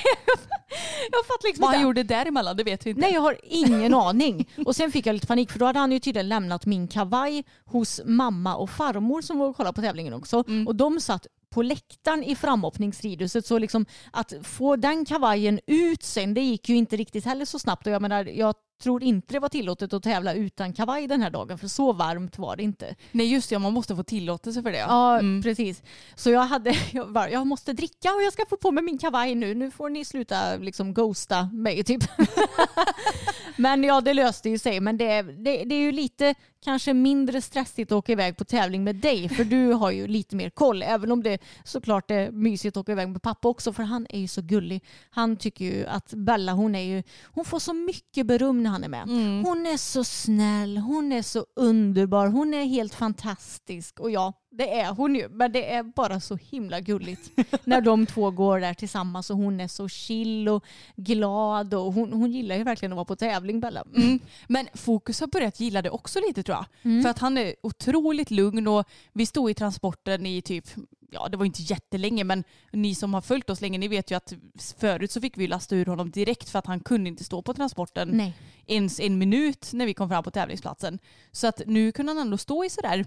jag fattar liksom Vad han inte. gjorde däremellan det vet vi inte. Nej jag har ingen aning. Och sen fick jag lite panik för då hade han ju tydligen lämnat min kavaj hos mamma och farmor som var och kollade på tävlingen också. Och de satt på läktaren i framhoppningsriduset. så liksom att få den kavajen ut sen det gick ju inte riktigt heller så snabbt och jag menar jag tror inte det var tillåtet att tävla utan kavaj den här dagen för så varmt var det inte. Nej just det, man måste få tillåtelse för det. Ja, Mm. precis. Så jag hade, jag, bara, jag måste dricka och jag ska få på mig min kavaj nu. Nu får ni sluta liksom ghosta mig typ. men ja, det löste ju sig. Men det, det, det är ju lite kanske mindre stressigt att åka iväg på tävling med dig. För du har ju lite mer koll. Även om det såklart är mysigt att åka iväg med pappa också. För han är ju så gullig. Han tycker ju att Bella, hon är ju, hon får så mycket beröm när han är med. Hon är så snäll, hon är så underbar, hon är helt fantastisk. Och ja, det är hon ju. Men det är bara så himla gulligt när de två går där tillsammans och hon är så chill och glad. Och hon, hon gillar ju verkligen att vara på tävling, Bella. Mm. Men Fokus har börjat gilla det också lite tror jag. För att han är otroligt lugn och vi stod i transporten i typ, ja det var inte jättelänge men ni som har följt oss länge ni vet ju att förut så fick vi lasta ur honom direkt för att han kunde inte stå på transporten Nej. ens en minut när vi kom fram på tävlingsplatsen. Så att nu kunde han ändå stå i sådär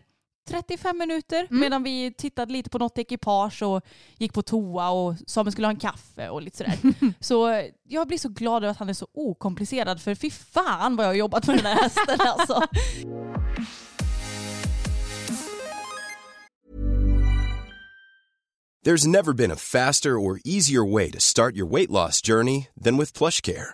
35 minuter medan vi tittade lite på något ekipage och gick på toa och sa att vi skulle ha en kaffe och lite sådär. så jag blir så glad över att han är så okomplicerad för fy fan vad jag har jobbat med den här hästen alltså. There's never been a faster or easier way to start your weight loss journey than with PlushCare.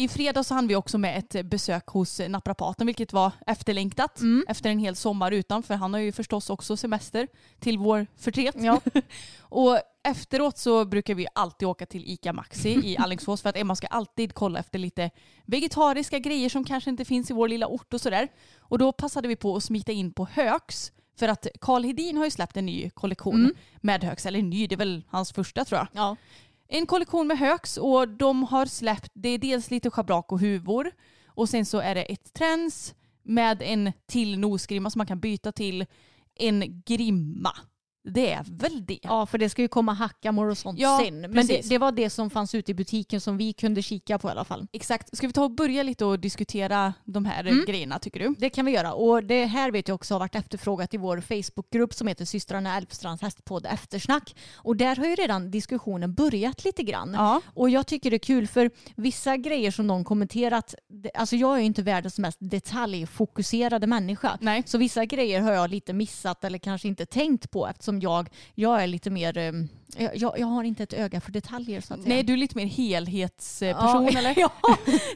I fredags så hann vi också med ett besök hos naprapaten vilket var efterlängtat efter en hel sommar utan för han har ju förstås också semester till vår förtret. Ja. och efteråt så brukar vi alltid åka till ICA Maxi i Alingsås för att Emma ska alltid kolla efter lite vegetariska grejer som kanske inte finns i vår lilla ort och sådär. Och då passade vi på att smita in på Högs för att Karl Hedin har ju släppt en ny kollektion med Högs, eller ny, det är väl hans första tror jag. Ja. En kollektion med Högs och de har släppt, det är dels lite schabrak och huvor och sen så är det ett träns, med en till nosgrimma som man kan byta till en grimma. Det är väl det. Ja, för det ska ju komma hackamor och sånt Ja, sen. Men det, det var det som fanns ute i butiken som vi kunde kika på i alla fall. Exakt. Ska vi ta och börja lite och diskutera de här Mm. grejerna tycker du? Det kan vi göra. Och det här vet jag också har varit efterfrågat i vår Facebookgrupp som heter systrarna Älvstrands hästpodd Eftersnack. Och där har ju redan diskussionen börjat lite grann. Ja. Och jag tycker det är kul för vissa grejer som någon kommenterat, alltså jag är ju inte världens mest detaljfokuserade människa. Nej. Så vissa grejer har jag lite missat eller kanske inte tänkt på eftersom jag, jag är lite mer, eh, jag, jag har inte ett öga för detaljer så att säga. Nej, du är lite mer helhetsperson ja, eller? Ja,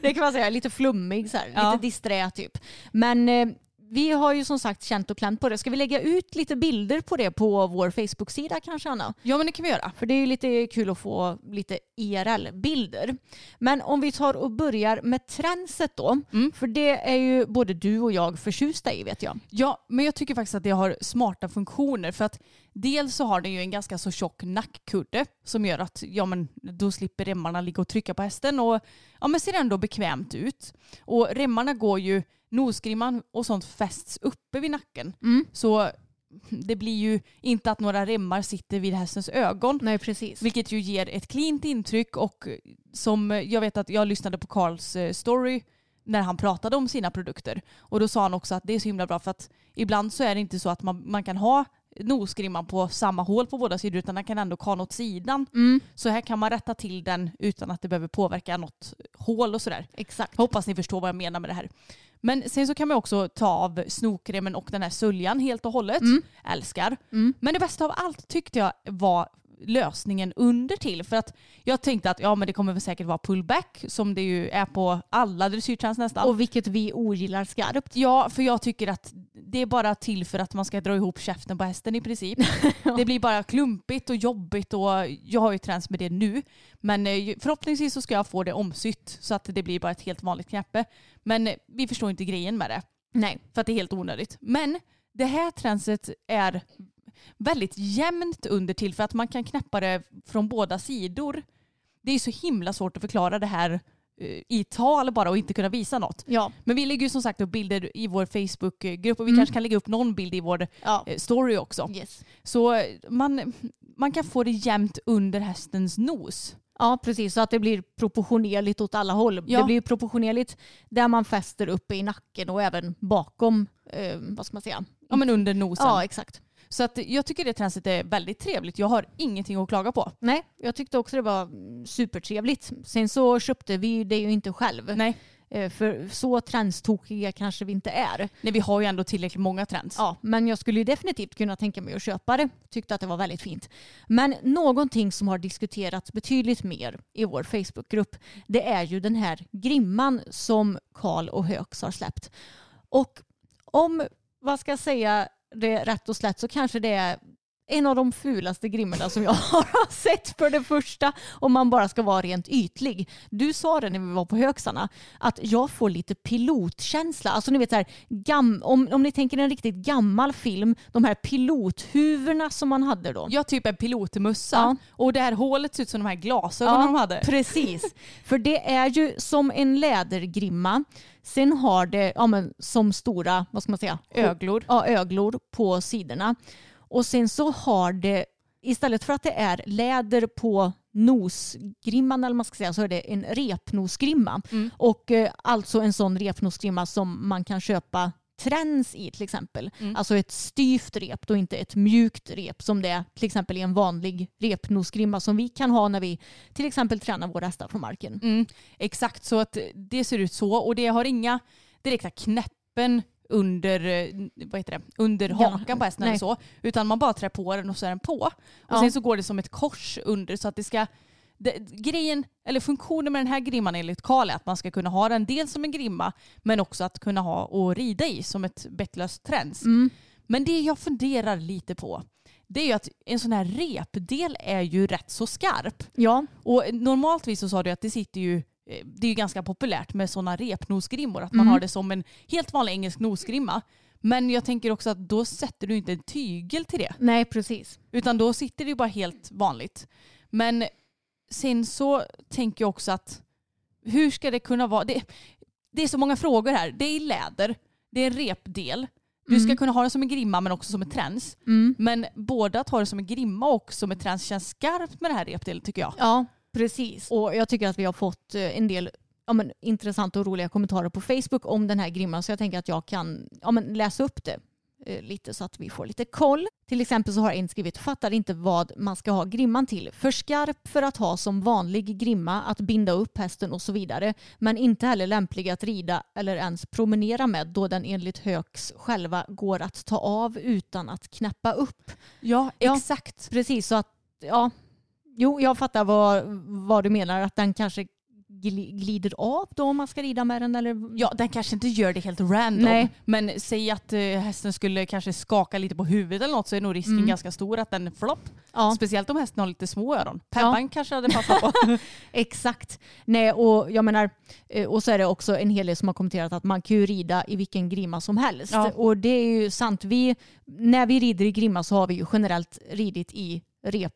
det kan man säga. Lite flummig, så här. Ja. lite disträ typ. Men eh, vi har ju som sagt känt och klämt på det. Ska vi lägga ut lite bilder på det på vår Facebook-sida kanske Anna? Ja, men det kan vi göra. För det är ju lite kul att få lite IRL-bilder. Men om vi tar och börjar med tränset då. Mm. För det är ju både du och jag förtjusta i vet jag. Ja, men jag tycker faktiskt att det har smarta funktioner för att dels så har den ju en ganska så tjock nackkudde som gör att ja, men då slipper remmarna ligga och trycka på hästen och ja, men ser ändå bekvämt ut. Och remmarna går ju, nosgrimman och sånt fästs uppe vid nacken. Mm. Så det blir ju inte att några remmar sitter vid hästens ögon. Nej precis. Vilket ju ger ett cleant intryck och som jag vet att jag lyssnade på Carls eh, story när han pratade om sina produkter. Och då sa han också att det är så himla bra för att ibland så är det inte så att man, man kan ha nosgrimman på samma hål på båda sidor utan den kan ändå kan åt sidan. Mm, Så här kan man rätta till den utan att det behöver påverka något hål och sådär. exakt. Hoppas ni förstår vad jag menar med det här. Men sen så kan man också ta av snokremmen och den här söljan helt och hållet. Mm. Älskar. Mm. Men det bästa av allt tyckte jag var lösningen under till. För att jag tänkte att ja men det kommer väl säkert vara pullback som det ju är på alla dressyrtrans nästan. Och vilket vi ogillar skarpt. Ja, för jag tycker att det är bara till för att man ska dra ihop käften på hästen i princip. Det blir bara klumpigt och jobbigt och jag har ju träns med det nu. Men eh, förhoppningsvis så ska jag få det omsytt så att det blir bara ett helt vanligt knäppe. Men eh, vi förstår inte grejen med det Nej. för att det är helt onödigt. Men det här tränset är väldigt jämnt under till för att man kan knäppa det från båda sidor. Det är så himla svårt att förklara det här eh, i tal bara och inte kunna visa något. Ja. Men vi lägger ju som sagt upp bilder i vår Facebookgrupp och vi Mm. kanske kan lägga upp någon bild i vår ja. eh, story också. Yes. Så eh, man, man kan få det jämnt under hästens nos. Ja, precis. Så att det blir proportionerligt åt alla håll. Ja. Det blir proportionerligt där man fäster uppe i nacken och även bakom, eh, vad ska man säga? Ja men under nosen. Ja, exakt. Så att jag tycker det tränset är väldigt trevligt. Jag har ingenting att klaga på. Nej, jag tyckte också det var supertrevligt. Sen så köpte vi det ju inte själv. Nej. Eh, För så trendstokiga kanske vi inte är. Nej vi har ju ändå tillräckligt många trends. Ja, men jag skulle ju definitivt kunna tänka mig att köpa det. Tyckte att det var väldigt fint. Men någonting som har diskuterats betydligt mer i vår Facebookgrupp det är ju den här grimman som Karl och Hööks har släppt. Och om, vad ska jag säga, det rätt och slätt så kanske det är en av de fulaste grimmorna som jag har sett för det första om man bara ska vara rent ytlig. Du sa det när vi var på Högsarna att jag får lite pilotkänsla. Alltså ni vet så här, gam, om, om ni tänker en riktigt gammal film, de här pilothuvorna som man hade då. Jag typ en pilotmössa Ja. och det här hålet ser ut som de här glasögonen de hade. Precis. För det är ju som en lädergrimma. Sen har det ja, men, som stora, vad ska man säga? Öglor. Ja, öglor på sidorna. Och sen så har det, istället för att det är läder på nosgrimman eller man ska säga så är det en repnosgrimma. Mm. Och eh, alltså en sån repnosgrimma som man kan köpa träns i till exempel. Mm. Alltså ett styvt rep och inte ett mjukt rep som det är till exempel i en vanlig repnosgrimma som vi kan ha när vi till exempel tränar våra hästar från marken. Mm, exakt så att det ser ut så och det har inga direkta knäppen under, eh, vad heter det, under Ja, hakan på hästen eller så. Utan man bara trär på den och så är den på. Och Ja. sen så går det som ett kors under så att det ska det, grejen, eller funktionen med den här grimman enligt Karl är att man ska kunna ha den dels som en grimma men också att kunna ha och rida i som ett bettlöst träns. Mm. Men det jag funderar lite på det är ju att en sån här repdel är ju rätt så skarp. Ja, Och normaltvis så sa du att det sitter ju det är ju ganska populärt med sådana repnosgrimmor, att man Mm. har det som en helt vanlig engelsk nosgrimma. Men jag tänker också att då sätter du inte en tygel till det, nej precis. utan då sitter det ju bara helt vanligt. Men sen så tänker jag också att hur ska det kunna vara? Det, det är så många frågor här. Det är i läder. det är en repdel. Du ska kunna ha den som en grimma men också som en träns. Men både att ha det som en grimma och som en träns känns skarpt med det här repdelen tycker jag. Ja, precis. Och jag tycker att vi har fått eh, en del ja, men, intressanta och roliga kommentarer på Facebook om den här grimman så jag tänker att jag kan ja, men, läsa upp det eh, lite så att vi får lite koll. Till exempel så har en skrivit fattar inte vad man ska ha grimman till. För skarp för att ha som vanlig grimma, att binda upp hästen och så vidare. Men inte heller lämplig att rida eller ens promenera med då den enligt Höks själva går att ta av utan att knäppa upp. Ja, Ja. exakt. Precis, så att ja. Jo, jag fattar vad, vad du menar. Att den kanske gli- glider av då om man ska rida med den eller? Ja, den kanske inte gör det helt random. Nej. Men säg att eh, hästen skulle kanske skaka lite på huvudet eller något så är nog risken ganska stor att den flopp. Ja. Speciellt om hästen har lite små öron. Peppan kanske hade passat på. Exakt. Nej, och jag menar, eh, och så är det också en hel del som har kommenterat att man kan ju rida i vilken grimma som helst. Ja. Och det är ju sant. Vi, när vi rider i grimma så har vi ju generellt ridit i rep,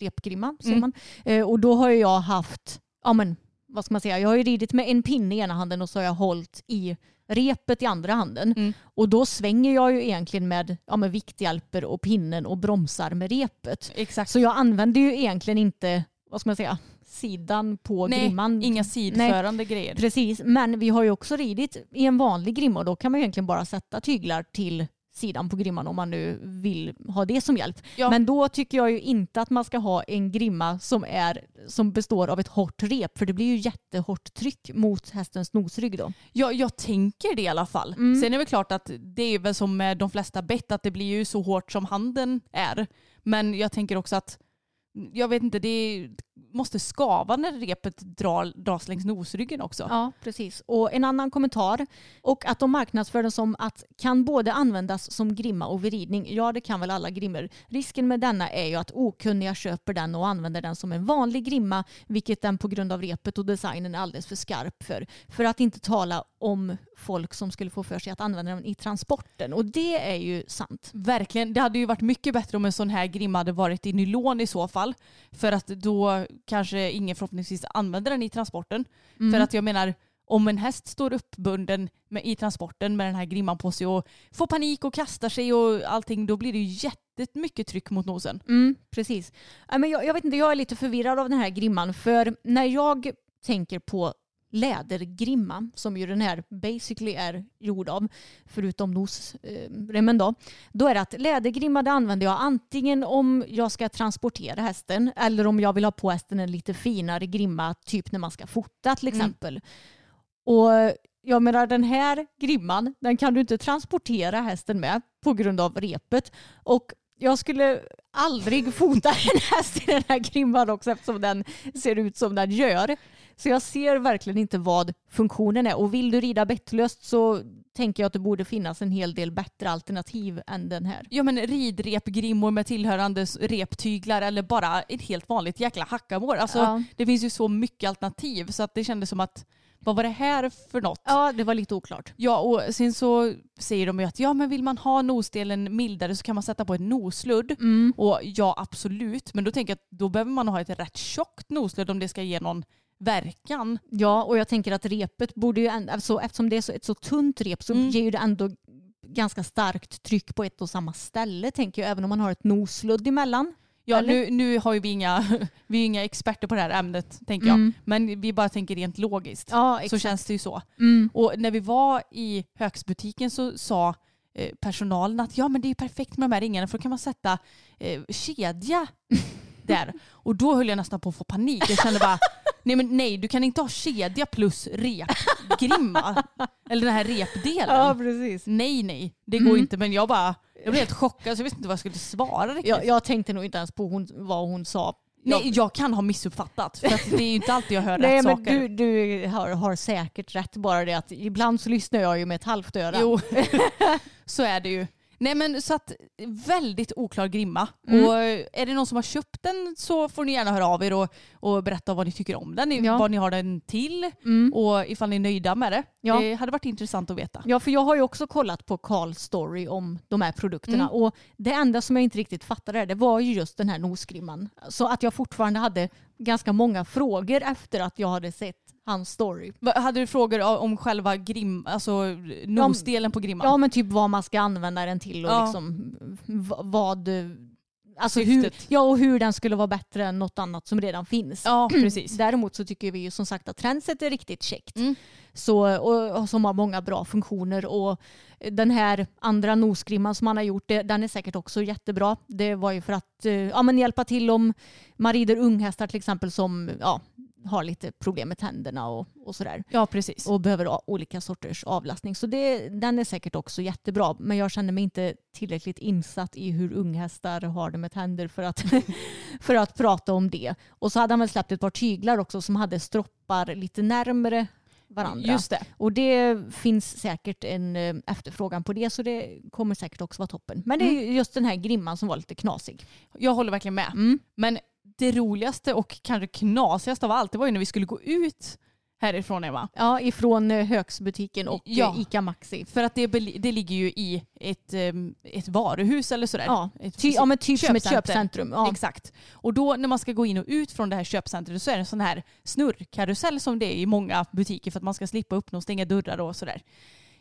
repgrimma, säger Mm. man. Eh, Och då har jag haft, ja men vad ska man säga, jag har ju ridit med en pinne i ena handen och så har jag hållit i repet i andra handen. Mm. Och då svänger jag ju egentligen med, ja, med vikthjälper och pinnen och bromsar med repet. Exakt. Så jag använder ju egentligen inte, vad ska man säga, sidan på Nej, grimman. inga Nej, sidförande grejer. precis. Men vi har ju också ridit i en vanlig grimma och då kan man egentligen bara sätta tyglar till sidan på grimman om man nu vill ha det som hjälp. Ja. Men då tycker jag ju inte att man ska ha en grimma som, är, som består av ett hårt rep för det blir ju jättehårt tryck mot hästens nosrygg då. Jag, jag tänker det i alla fall. Mm. Sen är det väl klart att det är väl som med de flesta bett att det blir ju så hårt som handen är. Men jag tänker också att jag vet inte, det måste skava när repet drar, dras längs nosryggen också. Ja, precis. Och en annan kommentar. Och att de marknadsför den som att kan både användas som grimma och vid ridning. Ja, det kan väl alla grimmor. Risken med denna är ju att okunniga köper den och använder den som en vanlig grimma, vilket den på grund av repet och designen är alldeles för skarp för. För att inte tala om folk som skulle få för sig att använda den i transporten. Och det är ju sant. Verkligen. Det hade ju varit mycket bättre om en sån här grimma hade varit i nylon i så fall. För att då kanske ingen förhoppningsvis använder den i transporten. För att jag menar, om en häst står uppbunden med, i transporten med den här grimman på sig och får panik och kastar sig och allting, då blir det ju jättemycket tryck mot nosen. Mm, precis. Men jag, jag vet inte, jag är lite förvirrad av den här grimman. För när jag tänker på lädergrimma, som ju den här basically är gjord av, förutom nosremmen då, då är det att lädergrimma det använder jag antingen om jag ska transportera hästen eller om jag vill ha på hästen en lite finare grimma, typ när man ska fota till exempel. Och jag menar den här grimman, den kan du inte transportera hästen med på grund av repet. Och jag skulle aldrig fota en häst i den här grimman också eftersom den ser ut som den gör. Så jag ser verkligen inte vad funktionen är. Och vill du rida bettlöst så tänker jag att det borde finnas en hel del bättre alternativ än den här. Ja men ridrepgrimmor med tillhörande reptyglar eller bara ett helt vanligt jäkla hackamår. Alltså Ja. det finns ju så mycket alternativ så att det kändes som att vad var det här för något? Ja, det var lite oklart. Ja och sen så säger de ju att ja men vill man ha nosdelen mildare så kan man sätta på ett nosludd. Och ja absolut men då tänker jag att då behöver man ha ett rätt tjockt nosludd om det ska ge någon verkan. Ja, och jag tänker att repet borde ju ändå, alltså, eftersom det är så, ett så tunt rep så Mm. ger ju det ändå ganska starkt tryck på ett och samma ställe tänker jag, även om man har ett nosludd emellan. Ja nu, nu har ju vi inga, vi är inga experter på det här ämnet tänker jag. Mm. Men vi bara tänker rent logiskt. Ja, Så känns det ju så. Mm. Och när vi var i högsbutiken så sa eh, personalen att ja men det är perfekt med de här ringarna för då kan man sätta eh, kedja där. Och då höll jag nästan på att få panik. Jag kände bara nej men nej du kan inte ha kedja plus repgrimma. Eller den här repdelen. Ja, precis. Nej nej det går inte men jag bara jag blev helt chockad så jag visste inte vad jag skulle svara riktigt. Jag, jag tänkte nog inte ens på hon, vad hon sa. Nej, jag kan ha missuppfattat. För det är ju inte alltid jag hör Nej, rätt men saker. du, du har, har säkert rätt bara det att ibland så lyssnar jag ju med ett halvt öra. Jo, så är det ju. Nej men så att väldigt oklar grimma. Mm. Och är det någon som har köpt den så får ni gärna höra av er och, och berätta vad ni tycker om den, Ja. vad ni har den till Mm. och ifall ni är nöjda med det. Ja. Det hade varit intressant att veta. Ja, för jag har ju också kollat på Carls story om de här produkterna Mm. och det enda som jag inte riktigt fattade det var ju just den här nosgrimman. Så att jag fortfarande hade ganska många frågor efter att jag hade sett hans story. Hade du frågor om själva grim, alltså nosdelen på grimman? Ja men typ vad man ska använda den till och Ja. liksom vad... Alltså hur, ja, och hur den skulle vara bättre än något annat som redan finns. Ja, precis. Däremot så tycker vi ju som sagt att Trendset är riktigt käckt. Mm. Så, och, och som har många bra funktioner. Och den här andra nosgrimman som man har gjort, det, den är säkert också jättebra. Det var ju för att eh, ja, men hjälpa till om man rider unghästar till exempel som ja, har lite problem med tänderna och, och sådär. Ja, precis. Och behöver olika sorters avlastning. Så det, den är säkert också jättebra. Men jag känner mig inte tillräckligt insatt i hur unghästar har det med tänder för att, för att prata om det. Och så hade han väl släppt ett par tyglar också som hade stroppar lite närmare varandra. Just det. Och det finns säkert en eh, efterfrågan på det så det kommer säkert också vara toppen. Men det är ju just den här grimman som var lite knasig. Jag håller verkligen med. Mm. Men det roligaste och kanske knasigaste av allt det var ju när vi skulle gå ut härifrån Emma. Ja, ifrån eh, Högsbutiken och Ja. eh, Ica Maxi. För att det, det ligger ju i ett, em, ett varuhus eller sådär. Ja, Ett ty, ja men typ som ett köpcenter. köpcentrum. Ja. Exakt. Och då när man ska gå in och ut från det här köpcentret så är det en sån här snurrkarusell som det är i många butiker för att man ska slippa öppna och stänga dörrar och sådär.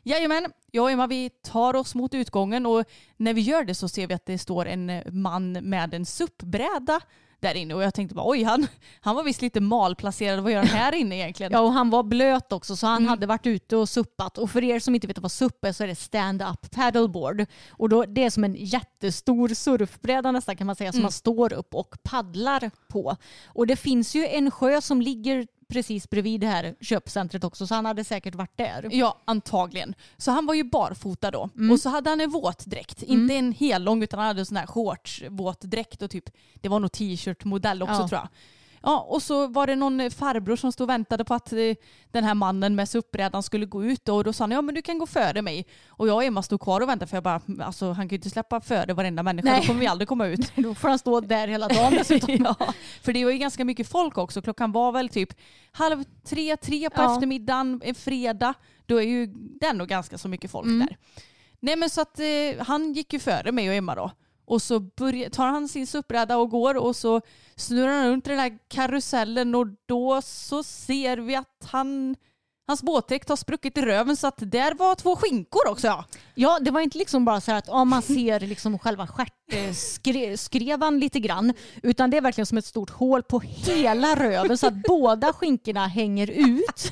Jajamän, jag och Emma vi tar oss mot utgången och när vi gör det så ser vi att det står en eh, man med en suppbräda där inne och jag tänkte bara oj han, han var visst lite malplacerad, vad gör han här inne egentligen? Ja och han var blöt också så han Mm. hade varit ute och suppat. Och för er som inte vet vad supp är så är det stand-up paddleboard. Och då, det är som en jättestor surfbräda nästan kan man säga Mm. som man står upp och paddlar på. Och det finns ju en sjö som ligger precis bredvid det här köpcentret också så han hade säkert varit där. Ja, antagligen. Så han var ju barfota då. Mm. Och så hade han en våtdräkt. Inte en hellång utan han hade en sån här shorts-våtdräkt och typ, det var nog t-shirt-modell också Ja. tror jag. Ja, och så var det någon eh, farbror som stod och väntade på att eh, den här mannen med suppbrädan skulle gå ut och då sa han ja men du kan gå före mig. Och jag och Emma stod kvar och väntade för jag bara alltså han kan ju inte släppa före varenda människa, Nej. då kommer vi aldrig komma ut. Då får han stå där hela dagen dessutom. ja, för det var ju ganska mycket folk också. Klockan var väl typ halv tre, tre på Ja. eftermiddagen, en fredag. Då är ju det ändå ganska så mycket folk Mm. där. Nej men så att eh, han gick ju före mig och Emma då. Och så börjar, tar han sin suppbräda och går och så snurrar han runt i den där karusellen och då så ser vi att han, hans båtdräkt har spruckit i röven så att där var två skinkor också. Ja. Ja, det var inte liksom bara så här att ja, man ser liksom själva stjärtskrevan lite grann. Utan det är verkligen som ett stort hål på hela röven så att båda skinkorna hänger ut.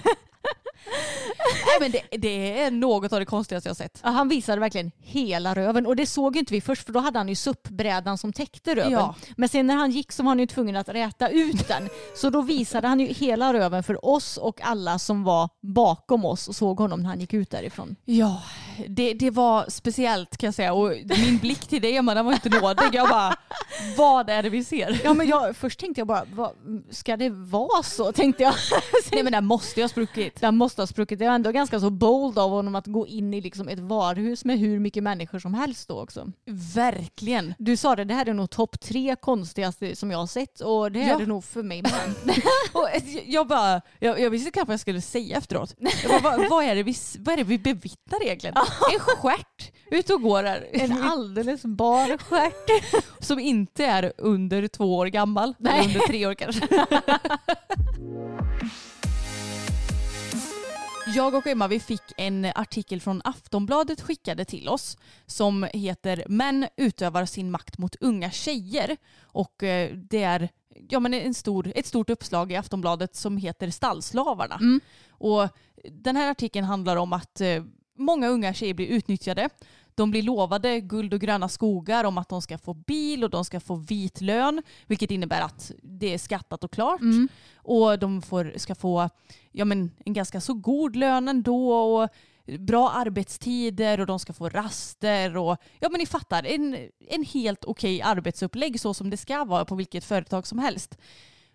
Nej, men det, det är något av det konstigaste jag sett. Ja, han visade verkligen hela röven och det såg inte vi först för då hade han ju suppbrädan som täckte röven. Ja. Men sen när han gick så var han ju tvungen att räta ut den. Så då visade han ju hela röven för oss och alla som var bakom oss och såg honom när han gick ut därifrån. Ja, det, det var speciellt kan jag säga. Och min blick till dig Emma, den var inte nådig. Jag bara, vad är det vi ser? Ja, men jag, först tänkte jag bara, vad, ska det vara så? Tänkte jag. Nej men den måste ju ha spruckit. Den måste ha spruckit. Det var ändå ganska så bold av honom att gå in i liksom ett varuhus med hur mycket människor som helst då också. Verkligen. Du sa det, det här är nog topp tre konstigaste som jag har sett och det är Ja. det nog för mig med. Och jag bara, jag, jag visste knappt vad jag skulle säga efteråt. Jag bara, vad, vad, är det vi, vad är det vi bevittnar egentligen? En stjärt ute och går här. En alldeles bar stjärt. Som inte är under två år gammal. Nej. Eller under tre år kanske. Jag och Emma vi fick en artikel från Aftonbladet skickade till oss som heter Män utövar sin makt mot unga tjejer. Och eh, det är ja, men en stor, ett stort uppslag i Aftonbladet som heter Stallslavarna. Och den här artikeln handlar om att eh, många unga tjejer blir utnyttjade. De blir lovade guld och gröna skogar om att de ska få bil och de ska få vit lön, vilket innebär att det är skattat och klart. Och de får, ska få ja, men, en ganska så god lön ändå och bra arbetstider och de ska få raster och ja men ni fattar, en, en helt okej arbetsupplägg så som det ska vara på vilket företag som helst.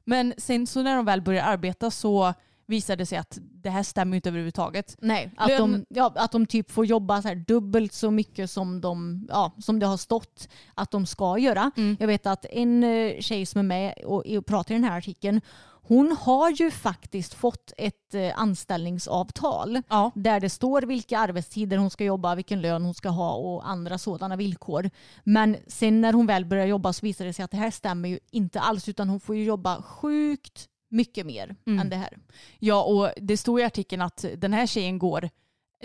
Men sen så när de väl börjar arbeta så visar det sig att det här stämmer inte överhuvudtaget. Nej, att de, Lön- ja, att de typ får jobba så dubbelt så mycket som, de, ja, som det har stått att de ska göra. Jag vet att en eh, tjej som är med och, och pratar i den här artikeln hon har ju faktiskt fått ett eh, anställningsavtal Ja. där det står vilka arbetstider hon ska jobba, vilken lön hon ska ha och andra sådana villkor. Men sen när hon väl börjar jobba så visar det sig att det här stämmer ju inte alls utan hon får ju jobba sjukt mycket mer Mm. än det här. Ja, och det står i artikeln att den här tjejen går,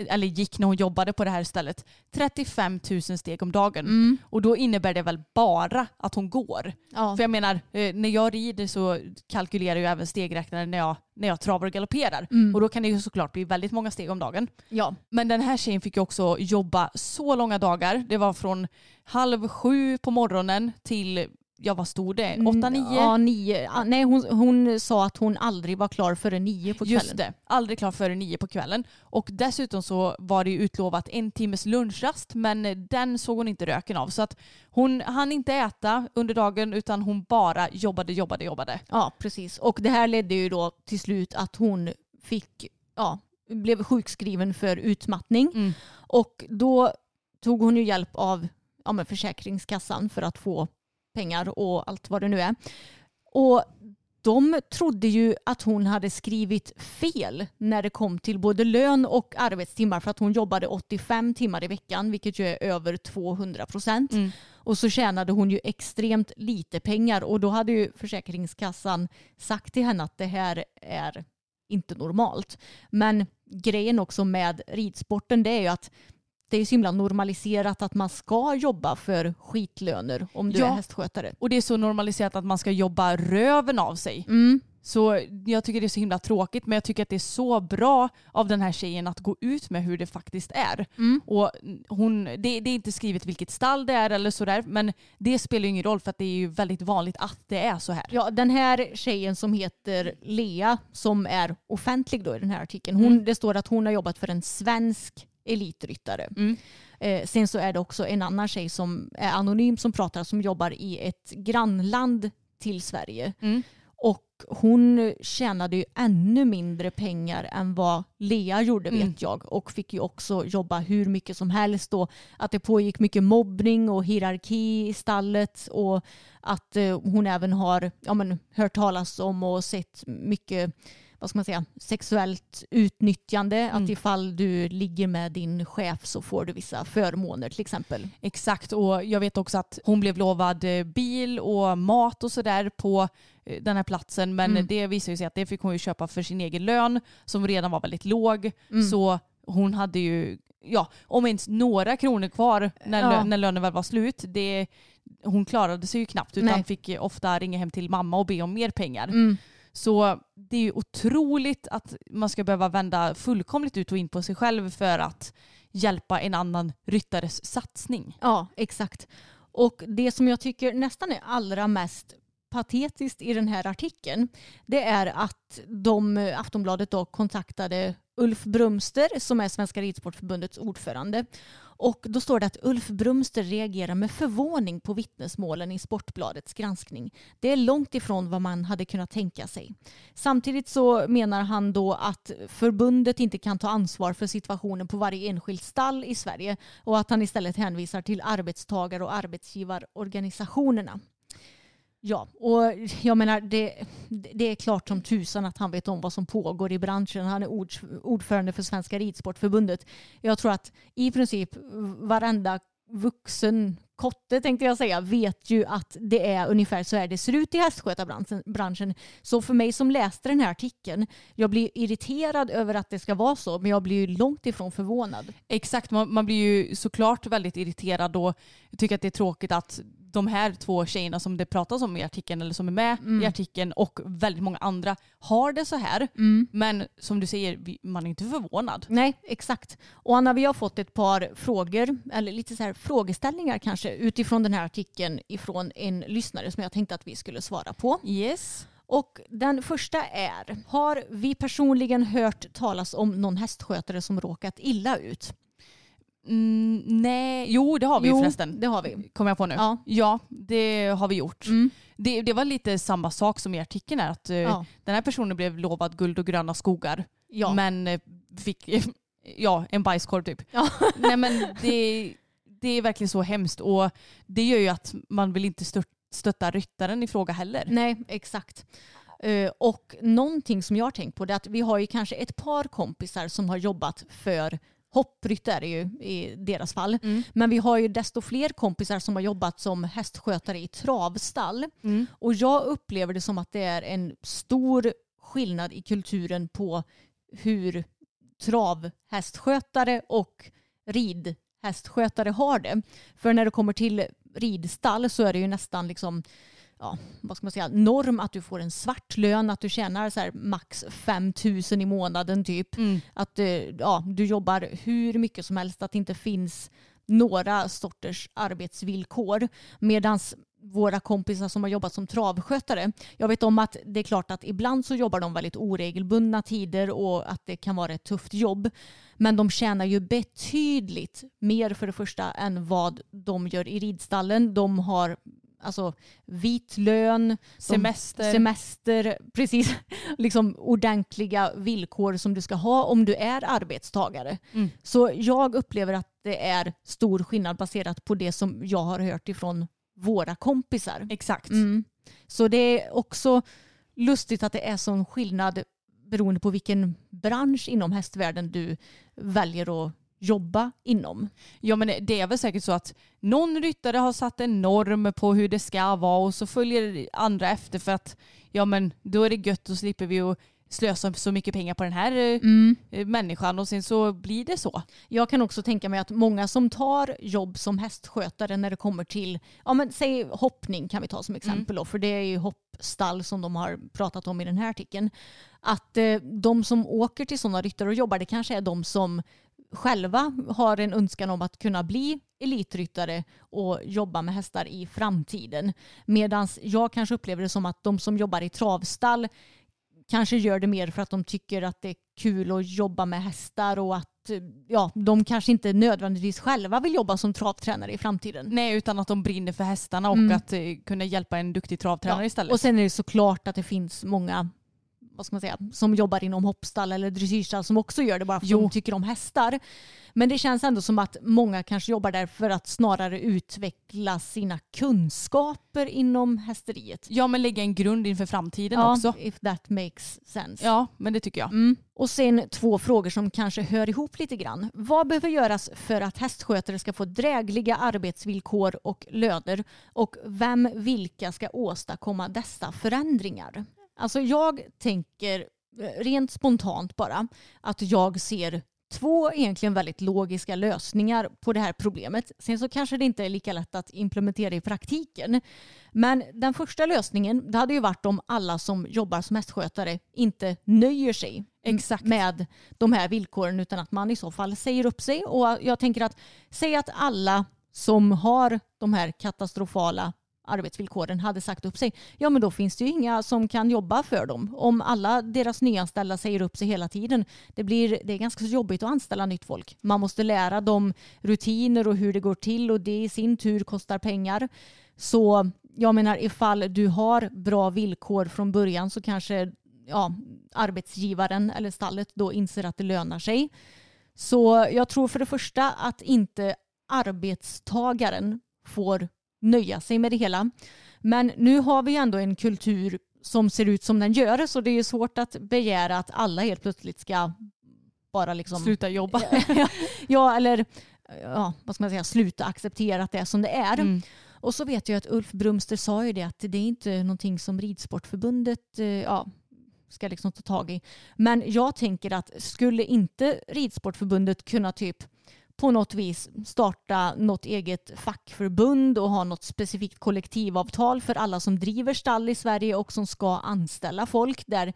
eller gick när hon jobbade på det här stället, 35 000 steg om dagen. Och då innebär det väl bara att hon går. Ja. För jag menar, eh, när jag rider så kalkylerar jag även stegräknaren när jag, när jag travar och galopperar. Och då kan det ju såklart bli väldigt många steg om dagen. ja. Men den här tjejen fick ju också jobba så långa dagar. Det var från halv sju på morgonen till, ja vad stod det, åtta, nio? Mm, Ja, nio. Nej, hon, hon sa att hon aldrig var klar före nio på kvällen. Just det, aldrig klar före nio på kvällen. Och dessutom så var det ju utlovat en timmes lunchrast men den såg hon inte röken av. Så att hon hann inte äta under dagen utan hon bara jobbade, jobbade, jobbade. Ja, precis. Och det här ledde ju då till slut att hon fick, ja, blev sjukskriven för utmattning. Mm. Och då tog hon ju hjälp av ja, Försäkringskassan för att få pengar och allt vad det nu är. Och de trodde ju att hon hade skrivit fel när det kom till både lön och arbetstimmar för att hon jobbade 85 timmar i veckan vilket ju är över 200 procent. Mm. Och så tjänade hon ju extremt lite pengar och då hade ju Försäkringskassan sagt till henne att det här är inte normalt. Men grejen också med ridsporten det är ju att det är så himla normaliserat att man ska jobba för skitlöner om du Ja. är hästskötare. Och det är så normaliserat att man ska jobba röven av sig. Mm. Så jag tycker det är så himla tråkigt men jag tycker att det är så bra av den här tjejen att gå ut med hur det faktiskt är. Mm. Och hon, det, det är inte skrivet vilket stall det är eller sådär men det spelar ju ingen roll för att det är ju väldigt vanligt att det är så här. Ja, den här tjejen som heter Lea som är offentlig då i den här artikeln. Hon, Det står att hon har jobbat för en svensk elitryttare. Mm. Eh, sen så är det också en annan tjej som är anonym som pratar som jobbar i ett grannland till Sverige. Mm. Och hon tjänade ju ännu mindre pengar än vad Lea gjorde vet Mm. jag. Och fick ju också jobba hur mycket som helst. Och att det pågick mycket mobbning och hierarki i stallet. Och att eh, hon även har ja, men, hört talas om och sett mycket vad ska man säga, sexuellt utnyttjande. Att ifall du ligger med din chef så får du vissa förmåner till exempel. Exakt och jag vet också att hon blev lovad eh, bil och mat och sådär på eh, den här platsen men Mm. det visade sig att det fick hon ju köpa för sin egen lön som redan var väldigt låg. Mm. Så hon hade ju, ja om ens några kronor kvar när, Ja. lö- när lönen väl var slut. Det, hon klarade sig ju knappt utan Nej. fick ofta ringa hem till mamma och be om mer pengar. Så det är ju otroligt att man ska behöva vända fullkomligt ut och in på sig själv för att hjälpa en annan ryttares satsning. Ja, exakt. Och det som jag tycker nästan är allra mest patetiskt i den här artikeln det är att de, eh, Aftonbladet då kontaktade Ulf Brumster som är Svenska Ridsportförbundets ordförande. Och då står det att Ulf Brumster reagerar med förvåning på vittnesmålen i Sportbladets granskning. Det är långt ifrån vad man hade kunnat tänka sig. Samtidigt så menar han då att förbundet inte kan ta ansvar för situationen på varje enskilt stall i Sverige och att han istället hänvisar till arbetstagar och arbetsgivarorganisationerna. Ja, och jag menar det, det är klart som tusan att han vet om vad som pågår i branschen. Han är ord, ordförande för Svenska Ridsportförbundet. Jag tror att i princip varenda vuxen kotte tänkte jag säga vet ju att det är ungefär så här det ser ut i hästskötarbranschen. Så för mig som läste den här artikeln, jag blir irriterad över att det ska vara så men jag blir ju långt ifrån förvånad. Exakt, man, man blir ju såklart väldigt irriterad och tycker att det är tråkigt att de här två tjejerna som det pratas om i artikeln eller som är med i artikeln och väldigt många andra har det så här. Men som du säger, man är inte förvånad. Nej, exakt. Och Anna, vi har fått ett par frågor, eller lite så här frågeställningar kanske, utifrån den här artikeln ifrån en lyssnare som jag tänkte att vi skulle svara på. Yes. Och den första är, har vi personligen hört talas om någon hästskötare som råkat illa ut? Mm, nej, jo det har vi Jo, förresten. det har vi. Kommer jag på nu. Ja. Ja, det har vi gjort. Mm. Det, det var lite samma sak som i artikeln här, att eh, Ja. den här personen blev lovad guld och gröna skogar Ja. men eh, fick ja, en bajskorv typ. Ja. Nej men det, det är verkligen så hemskt och det gör ju att man vill inte stört, stötta ryttaren i fråga heller. Nej, exakt. Eh, och någonting som jag har tänkt på är att vi har ju kanske ett par kompisar som har jobbat för hopprytt är det ju i deras fall. Men vi har ju desto fler kompisar som har jobbat som hästskötare i travstall. Och jag upplever det som att det är en stor skillnad i kulturen på hur travhästskötare och ridhästskötare har det. För när det kommer till ridstall så är det ju nästan liksom ja, vad ska man säga, norm att du får en svart lön, att du tjänar så max 5 000 i månaden typ. Att eh, ja, du jobbar hur mycket som helst, att det inte finns några sorters arbetsvillkor. Medan våra kompisar som har jobbat som travskötare, jag vet om att det är klart att ibland så jobbar de väldigt oregelbundna tider och att det kan vara ett tufft jobb. Men de tjänar ju betydligt mer för det första än vad de gör i ridstallen. De har alltså vit lön, Semester. semester, precis, liksom ordentliga villkor som du ska ha om du är arbetstagare. Mm. Så jag upplever att det är stor skillnad baserat på det som jag har hört ifrån våra kompisar. Exakt. Mm. Så det är också lustigt att det är sån skillnad beroende på vilken bransch inom hästvärlden du väljer att jobba inom. Ja men det är väl säkert så att någon ryttare har satt en norm på hur det ska vara och så följer andra efter för att ja men då är det gött och slipper vi att slösa så mycket pengar på den här eh, människan och sen så blir det så. Jag kan också tänka mig att många som tar jobb som hästskötare när det kommer till, ja men säg hoppning kan vi ta som exempel då, för det är ju hoppstall som de har pratat om i den här artikeln. Att eh, de som åker till sådana ryttare och jobbar, det kanske är de som själva har en önskan om att kunna bli elitryttare och jobba med hästar i framtiden. Medan jag kanske upplever det som att de som jobbar i travstall kanske gör det mer för att de tycker att det är kul att jobba med hästar och att ja, de kanske inte nödvändigtvis själva vill jobba som travtränare i framtiden. Nej utan att de brinner för hästarna och Mm. att eh, kunna hjälpa en duktig travtränare Ja, istället. Och sen är det såklart att det finns många vad ska man säga, som jobbar inom hoppstall eller dressyrstall som också gör det bara för att Jo. de tycker om hästar. Men det känns ändå som att många kanske jobbar där för att snarare utveckla sina kunskaper inom hästeriet. Ja men lägga en grund inför framtiden Ja, också. if that makes sense. Ja men det tycker jag. Mm. Och sen två frågor som kanske hör ihop lite grann. Vad behöver göras för att hästskötare ska få drägliga arbetsvillkor och löner? Och vem, vilka ska åstadkomma dessa förändringar? Alltså jag tänker eh, rent spontant bara att jag ser två egentligen väldigt logiska lösningar på det här problemet. Sen så kanske det inte är lika lätt att implementera i praktiken. Men den första lösningen det hade ju varit om alla som jobbar som hästskötare inte nöjer sig Exakt. med de här villkoren utan att man i så fall säger upp sig. Och jag tänker att säg att alla som har de här katastrofala arbetsvillkoren hade sagt upp sig, ja men då finns det ju inga som kan jobba för dem. Om alla deras nyanställda säger upp sig hela tiden, det, blir, det är ganska så jobbigt att anställa nytt folk. Man måste lära dem rutiner och hur det går till och det i sin tur kostar pengar. Så jag menar ifall du har bra villkor från början så kanske ja, arbetsgivaren eller stallet då inser att det lönar sig. Så jag tror för det första att inte arbetstagaren får nöja sig med det hela. Men nu har vi ändå en kultur som ser ut som den gör så det är svårt att begära att alla helt plötsligt ska bara liksom Sluta jobba. ja, eller ja, vad ska man säga, sluta acceptera att det är som det är. Mm. Och så vet jag att Ulf Brumster sa ju det att det är inte någonting som Ridsportförbundet eh, ja, ska liksom ta tag i. Men jag tänker att skulle inte Ridsportförbundet kunna typ på något vis starta något eget fackförbund och ha något specifikt kollektivavtal för alla som driver stall i Sverige och som ska anställa folk där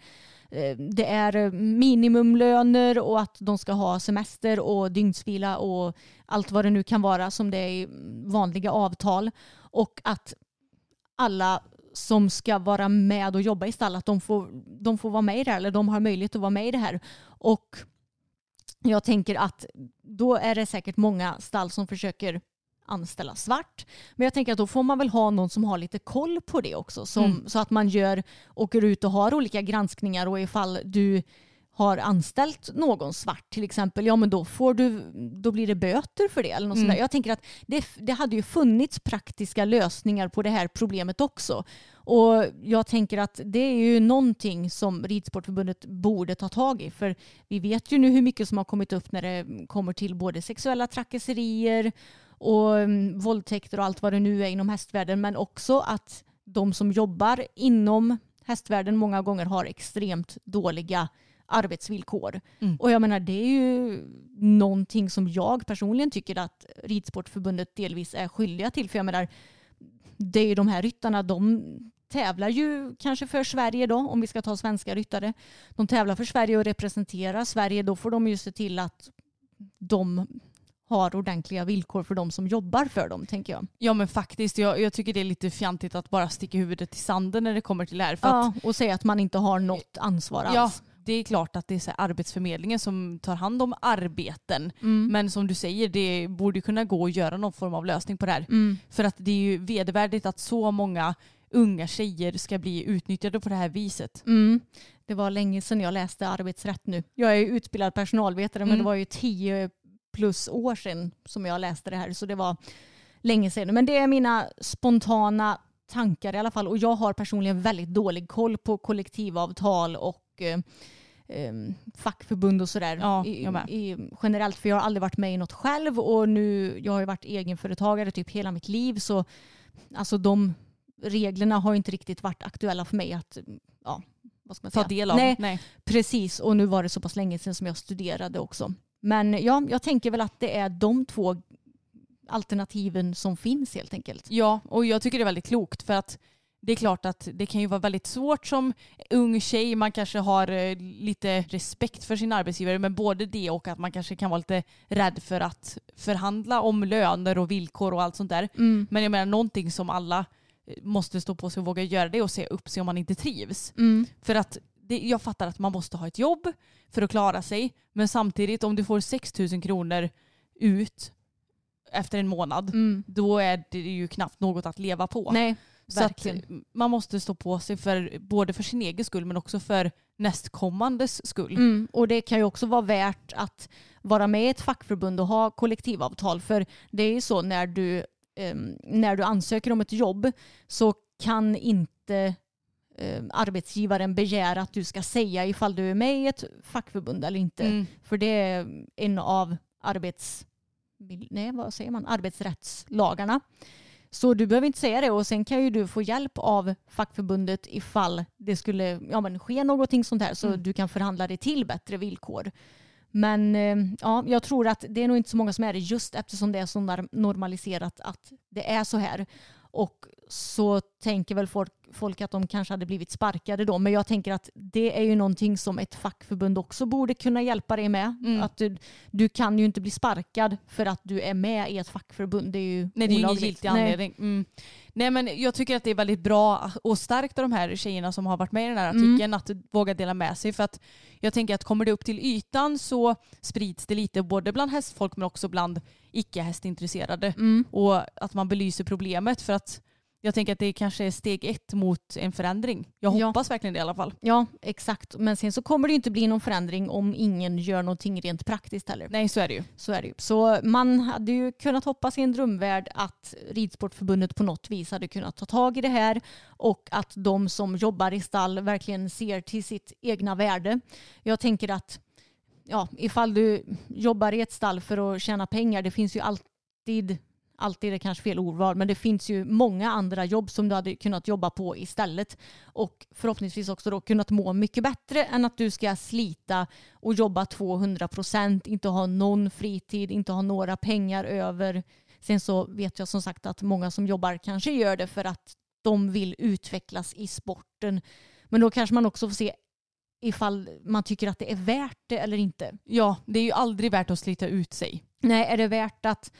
eh, det är minimumlöner och att de ska ha semester och dygnsvila och allt vad det nu kan vara som det är i vanliga avtal. Och att alla som ska vara med och jobba i stall, att de får, de får vara med i det här, eller de har möjlighet att vara med i det här. Och jag tänker att då är det säkert många stall som försöker anställa svart. Men jag tänker att då får man väl ha någon som har lite koll på det också. Som, Så att man gör, åker ut och har olika granskningar och ifall du har anställt någon svart till exempel, ja men då, får du, då blir det böter för det. Eller något Mm. Jag tänker att det, det hade ju funnits praktiska lösningar på det här problemet också. Och jag tänker att det är ju någonting som Ridsportförbundet borde ta tag i. För vi vet ju nu hur mycket som har kommit upp när det kommer till både sexuella trakasserier och mm, våldtäkter och allt vad det nu är inom hästvärlden. Men också att de som jobbar inom hästvärlden många gånger har extremt dåliga arbetsvillkor. Mm. Och jag menar det är ju någonting som jag personligen tycker att Ridsportförbundet delvis är skyldiga till. För jag menar det är ju de här ryttarna, de tävlar ju kanske för Sverige då, om vi ska ta svenska ryttare. De tävlar för Sverige och representerar Sverige. Då får de ju se till att de har ordentliga villkor för de som jobbar för dem, tänker jag. Ja men faktiskt, jag, jag tycker det är lite fjantigt att bara sticka huvudet i sanden när det kommer till det här. För att, Ja, och säga att man inte har något ansvar ja, alls. Det är klart att det är så Arbetsförmedlingen som tar hand om arbeten. Mm. Men som du säger, det borde kunna gå att göra någon form av lösning på det här. Mm. För att det är ju vedervärdigt att så många unga tjejer ska bli utnyttjade på det här viset. Mm. Det var länge sedan jag läste arbetsrätt nu. Jag är utbildad personalvetare men Mm. det var ju tio plus år sedan som jag läste det här så det var länge sedan. Men det är mina spontana tankar i alla fall och jag har personligen väldigt dålig koll på kollektivavtal och eh, eh, fackförbund och sådär Ja, i, i, generellt för jag har aldrig varit med i något själv och nu jag har ju varit egenföretagare typ hela mitt liv så alltså de reglerna har inte riktigt varit aktuella för mig att ja, vad ska man Ta säga? del av. Nej, Nej. Precis, och nu var det så pass länge sedan som jag studerade också. Men ja, jag tänker väl att det är de två alternativen som finns helt enkelt. Ja, och jag tycker det är väldigt klokt för att det är klart att det kan ju vara väldigt svårt som ung tjej. Man kanske har eh, lite respekt för sin arbetsgivare men både det och att man kanske kan vara lite rädd för att förhandla om löner och villkor och allt sånt där. Mm. Men jag menar någonting som alla eh, måste stå på sig och våga göra det att säga upp sig om man inte trivs. Mm. För att det, jag fattar att man måste ha ett jobb för att klara sig. Men samtidigt om du får 6 000 kronor ut efter en månad Mm. då är det ju knappt något att leva på. Nej, Så att verkligen. man måste stå på sig för både för sin egen skull men också för nästkommandes skull. Mm. Och det kan ju också vara värt att vara med i ett fackförbund och ha kollektivavtal. För det är ju så när du, em, när du ansöker om ett jobb så kan inte em, arbetsgivaren begära att du ska säga ifall du är med i ett fackförbund eller inte. Mm. För det är en av arbets, nej, vad säger man? arbetsrättslagarna. Så du behöver inte säga det och sen kan ju du få hjälp av fackförbundet ifall det skulle ja, men ske någonting sånt här så Mm. du kan förhandla dig till bättre villkor. Men eh, ja, jag tror att det är nog inte så många som är det just eftersom det är så normaliserat att det är så här. Och så tänker väl folk, folk att de kanske hade blivit sparkade då. Men jag tänker att det är ju någonting som ett fackförbund också borde kunna hjälpa dig med. Mm. Att du, du kan ju inte bli sparkad för att du är med i ett fackförbund. Det är ju Nej det är ju ingen giltig Nej. anledning. Mm. Nej men jag tycker att det är väldigt bra och starkt av de här tjejerna som har varit med i den här Mm. artikeln att våga dela med sig. För att jag tänker att kommer det upp till ytan så sprids det lite både bland hästfolk men också bland icke-hästintresserade. Mm. Och att man belyser problemet för att jag tänker att det kanske är steg ett mot en förändring. Jag Ja. hoppas verkligen det i alla fall. Ja, exakt. Men sen så kommer det ju inte bli någon förändring om ingen gör någonting rent praktiskt heller. Nej så är det ju. Så är det ju. Så man hade ju kunnat hoppas i en drömvärld att Ridsportförbundet på något vis hade kunnat ta tag i det här och att de som jobbar i stall verkligen ser till sitt egna värde. Jag tänker att ja, ifall du jobbar i ett stall för att tjäna pengar, det finns ju alltid Alltid är kanske fel ordval, men det finns ju många andra jobb som du hade kunnat jobba på istället. Och förhoppningsvis också då kunnat må mycket bättre än att du ska slita och jobba 200 procent, inte ha någon fritid, inte ha några pengar över. Sen så vet jag som sagt att många som jobbar kanske gör det för att de vill utvecklas i sporten. Men då kanske man också får se ifall man tycker att det är värt det eller inte. Ja, det är ju aldrig värt att slita ut sig. Nej, är det värt att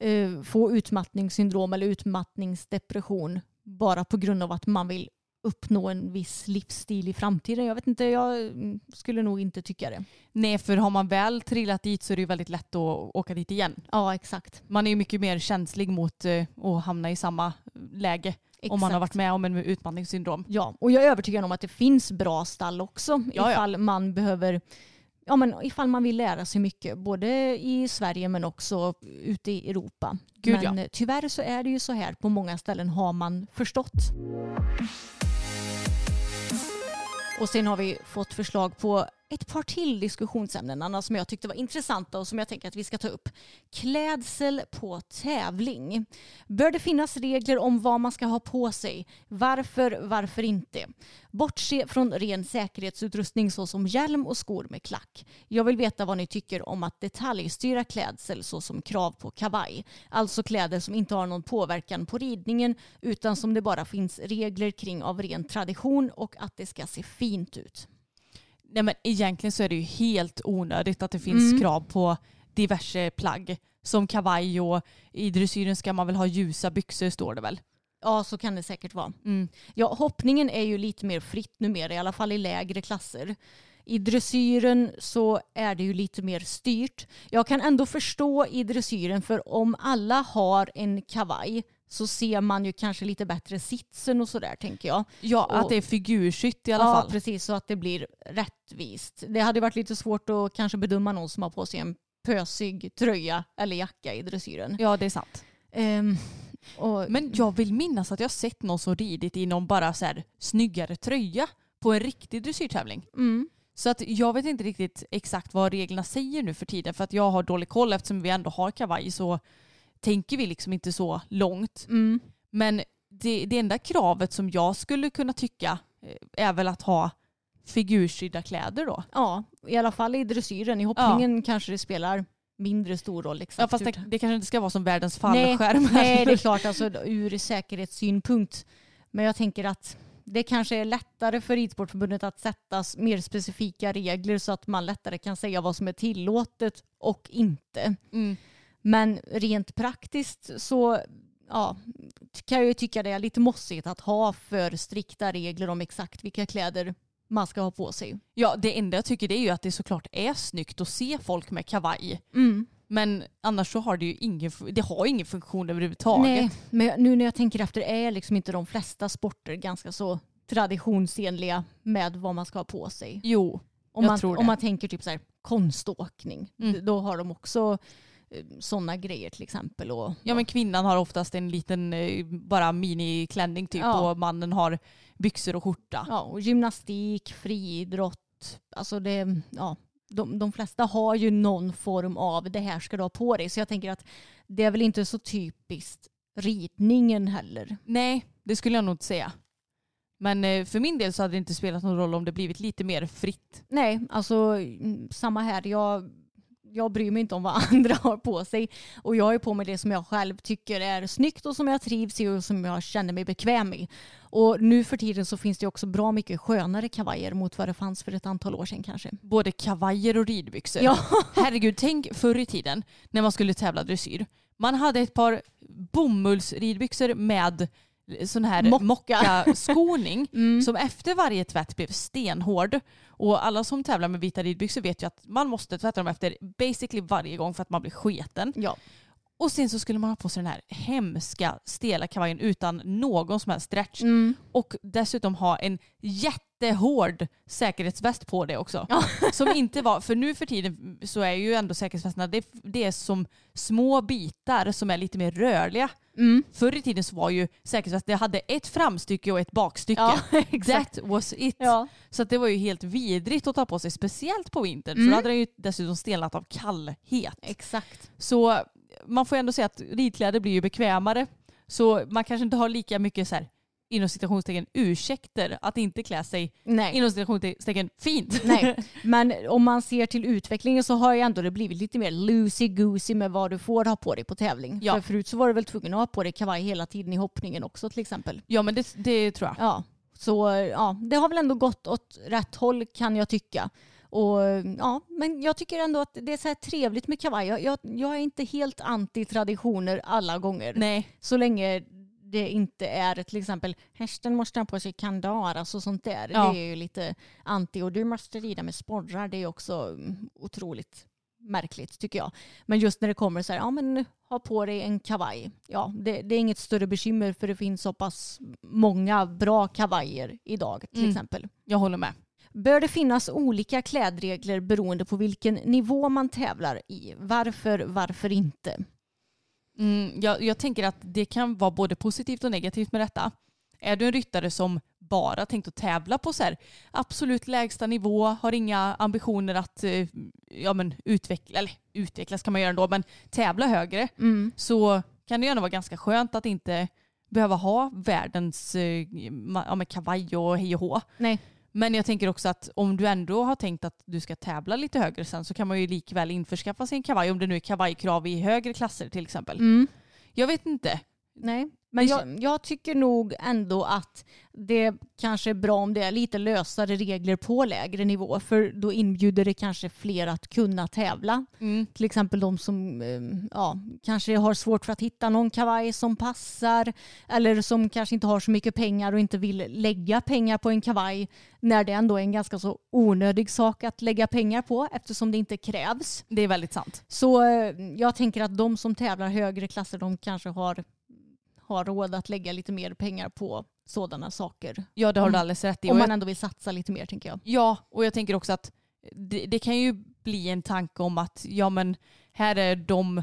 eh, få utmattningssyndrom eller utmattningsdepression bara på grund av att man vill uppnå en viss livsstil i framtiden? Jag vet inte, jag mm, skulle nog inte tycka det. Nej, för har man väl trillat dit så är det ju väldigt lätt att åka dit igen. Ja, exakt. Man är ju mycket mer känslig mot eh, att hamna i samma läge. Om man har Exakt. varit med om en utmattningssyndrom. Ja, och jag är övertygad om att det finns bra stall också Ja, ja. ifall man behöver Ja, men ifall man vill lära sig mycket, både i Sverige men också ute i Europa. Gud, men ja. eh, tyvärr så är det ju så här, på många ställen har man förstått. Och sen har vi fått förslag på ett par till diskussionsämnen Anna, som jag tyckte var intressanta och som jag tänker att vi ska ta upp. Klädsel på tävling. Bör det finnas regler om vad man ska ha på sig? Varför, varför inte? Bortse från ren säkerhetsutrustning såsom hjälm och skor med klack. Jag vill veta vad ni tycker om att detaljstyra klädsel såsom krav på kavaj. Alltså kläder som inte har någon påverkan på ridningen utan som det bara finns regler kring av ren tradition och att det ska se fint ut. Nej men egentligen så är det ju helt onödigt att det finns Mm. krav på diverse plagg. Som kavaj och i dressyren ska man väl ha ljusa byxor står det väl. Ja, så kan det säkert vara. Mm. Ja, hoppningen är ju lite mer fritt numera, i alla fall i lägre klasser. I dressyren så är det ju lite mer styrt. Jag kan ändå förstå i dressyren för om alla har en kavaj så ser man ju kanske lite bättre sitsen och sådär tänker jag. Ja, Och- att det är figurskytt i alla ja, fall. precis så att det blir rättvist. Det hade varit lite svårt att kanske bedöma någon som har på sig en pösig tröja eller jacka i dressyren. Ja, det är sant. Ehm, och, Men jag vill minnas att jag sett någon som ridit i någon bara så här snyggare tröja på en riktig dressyrtävling. mm, Så att jag vet inte riktigt exakt vad reglerna säger nu för tiden för att jag har dålig koll eftersom vi ändå har kavaj så tänker vi liksom inte så långt. mm, Men det, det enda kravet som jag skulle kunna tycka eh, är väl att ha figursydda kläder då. Ja, i alla fall i dressyren. I hoppningen kanske det spelar mindre stor roll. Exakt Ja, fast det, hur- det kanske inte ska vara som världens nej, fallskärm. nej, det är klart alltså, ur säkerhetssynpunkt. Men jag tänker att det kanske är lättare för Ridsportförbundet att sätta mer specifika regler så att man lättare kan säga vad som är tillåtet och inte. Mm. Men rent praktiskt så ja, kan jag ju tycka det är lite mossigt att ha för strikta regler om exakt vilka kläder man ska ha på sig. Ja, det enda jag tycker det är ju att det såklart är snyggt att se folk med kavaj. Mm. Men annars så har det ju ingen, det har ingen funktion överhuvudtaget. Nej, men nu när jag tänker efter är liksom inte de flesta sporter ganska så traditionsenliga med vad man ska ha på sig. Jo, Om, Jag man, tror det. om man tänker typ så här konståkning, Mm. då har de också sådana grejer till exempel. Och, ja men kvinnan har oftast en liten eh, bara miniklänning typ Ja. och mannen har byxor och skjorta. ja, och gymnastik, friidrott, alltså det, ja, de, de flesta har ju någon form av det här ska du ha på dig. Så jag tänker att det är väl inte så typiskt ridningen heller. Nej, det skulle jag nog inte säga. Men eh, för min del så hade det inte spelat någon roll om det blivit lite mer fritt. Nej, alltså mm, samma här. Jag, jag bryr mig inte om vad andra har på sig. Och jag är på mig det som jag själv tycker är snyggt och som jag trivs i och som jag känner mig bekväm i. Och nu för tiden så finns det också bra mycket skönare kavajer mot vad det fanns för ett antal år sedan kanske. Både kavajer och ridbyxor. Ja. Herregud, tänk förr i tiden när man skulle tävla dressyr. Man hade ett par bomullsridbyxor med sån här Mocka. mocka-skoning Mm. som efter varje tvätt blev stenhård. Och alla som tävlar med vita ridbyxor vet ju att man måste tvätta dem efter basically varje gång för att man blir sketen. Ja. Och sen så skulle man ha på sig den här hemska stela kavajen utan någon som helst stretch. Mm. Och dessutom ha en jättehård säkerhetsväst på det också. Som inte var, för nu för tiden så är ju ändå säkerhetsvästarna, det, det är som små bitar som är lite mer rörliga. Mm. Förr i tiden så var ju säkerhetsväst, det hade ett framstycke och ett bakstycke. Ja. That was it. Ja. Så det var ju helt vidrigt att ta på sig, speciellt på vintern. För Mm. då hade den ju dessutom stelnat av kallhet. Exakt. Så man får ändå säga att ridkläder blir ju bekvämare. Så man kanske inte har lika mycket så här inom citationstecken ursäkter att inte klä sig Nej. inom citationstecken fint. Nej, men om man ser till utvecklingen så har ju ändå det blivit lite mer loosey-goosey med vad du får ha på dig på tävling. Ja. För förut så var du väl tvungen att ha på dig kavaj hela tiden i hoppningen också till exempel. Ja men det, det tror jag. Ja, så ja, det har väl ändå gått åt rätt håll kan jag tycka. Och ja, men jag tycker ändå att det är så här trevligt med kavaj. Jag, jag, jag är inte helt anti traditioner alla gånger. Nej. Så länge det inte är till exempel hästen måste ha på sig kandar, alltså sånt där. Ja. Det är ju lite anti och du måste rida med sporrar. Det är också mm, otroligt märkligt tycker jag. Men just när det kommer så här, ja men ha på dig en kavaj. Ja, det, det är inget större bekymmer för det finns så pass många bra kavajer idag till Mm. exempel. Jag håller med. Bör det finnas olika klädregler beroende på vilken nivå man tävlar i? Varför, varför inte? Mm, jag, jag tänker att det kan vara både positivt och negativt med detta. Är du en ryttare som bara tänkt att tävla på så här absolut lägsta nivå, har inga ambitioner att eh, ja, men utveckla, eller utvecklas kan man göra ändå, men tävla högre, Mm. så kan det gärna vara ganska skönt att inte behöva ha världens eh, ja, men kavaj och hej och hå. Nej. Men jag tänker också att om du ändå har tänkt att du ska tävla lite högre sen så kan man ju likväl införskaffa sig en kavaj om det nu är kavajkrav i högre klasser till exempel. Mm. Jag vet inte. Nej, men jag, jag tycker nog ändå att det kanske är bra om det är lite lösare regler på lägre nivå för då inbjuder det kanske fler att kunna tävla. Mm. Till exempel de som eh, ja, kanske har svårt för att hitta någon kavaj som passar eller som kanske inte har så mycket pengar och inte vill lägga pengar på en kavaj när det ändå är en ganska så onödig sak att lägga pengar på eftersom det inte krävs. Det är väldigt sant. Så eh, jag tänker att de som tävlar högre klasser de kanske har, har råd att lägga lite mer pengar på sådana saker. Ja det har Om- du alldeles rätt i. Om man ändå vill satsa lite mer tänker jag. ja och jag tänker också att det, det kan ju bli en tanke om att ja men här är de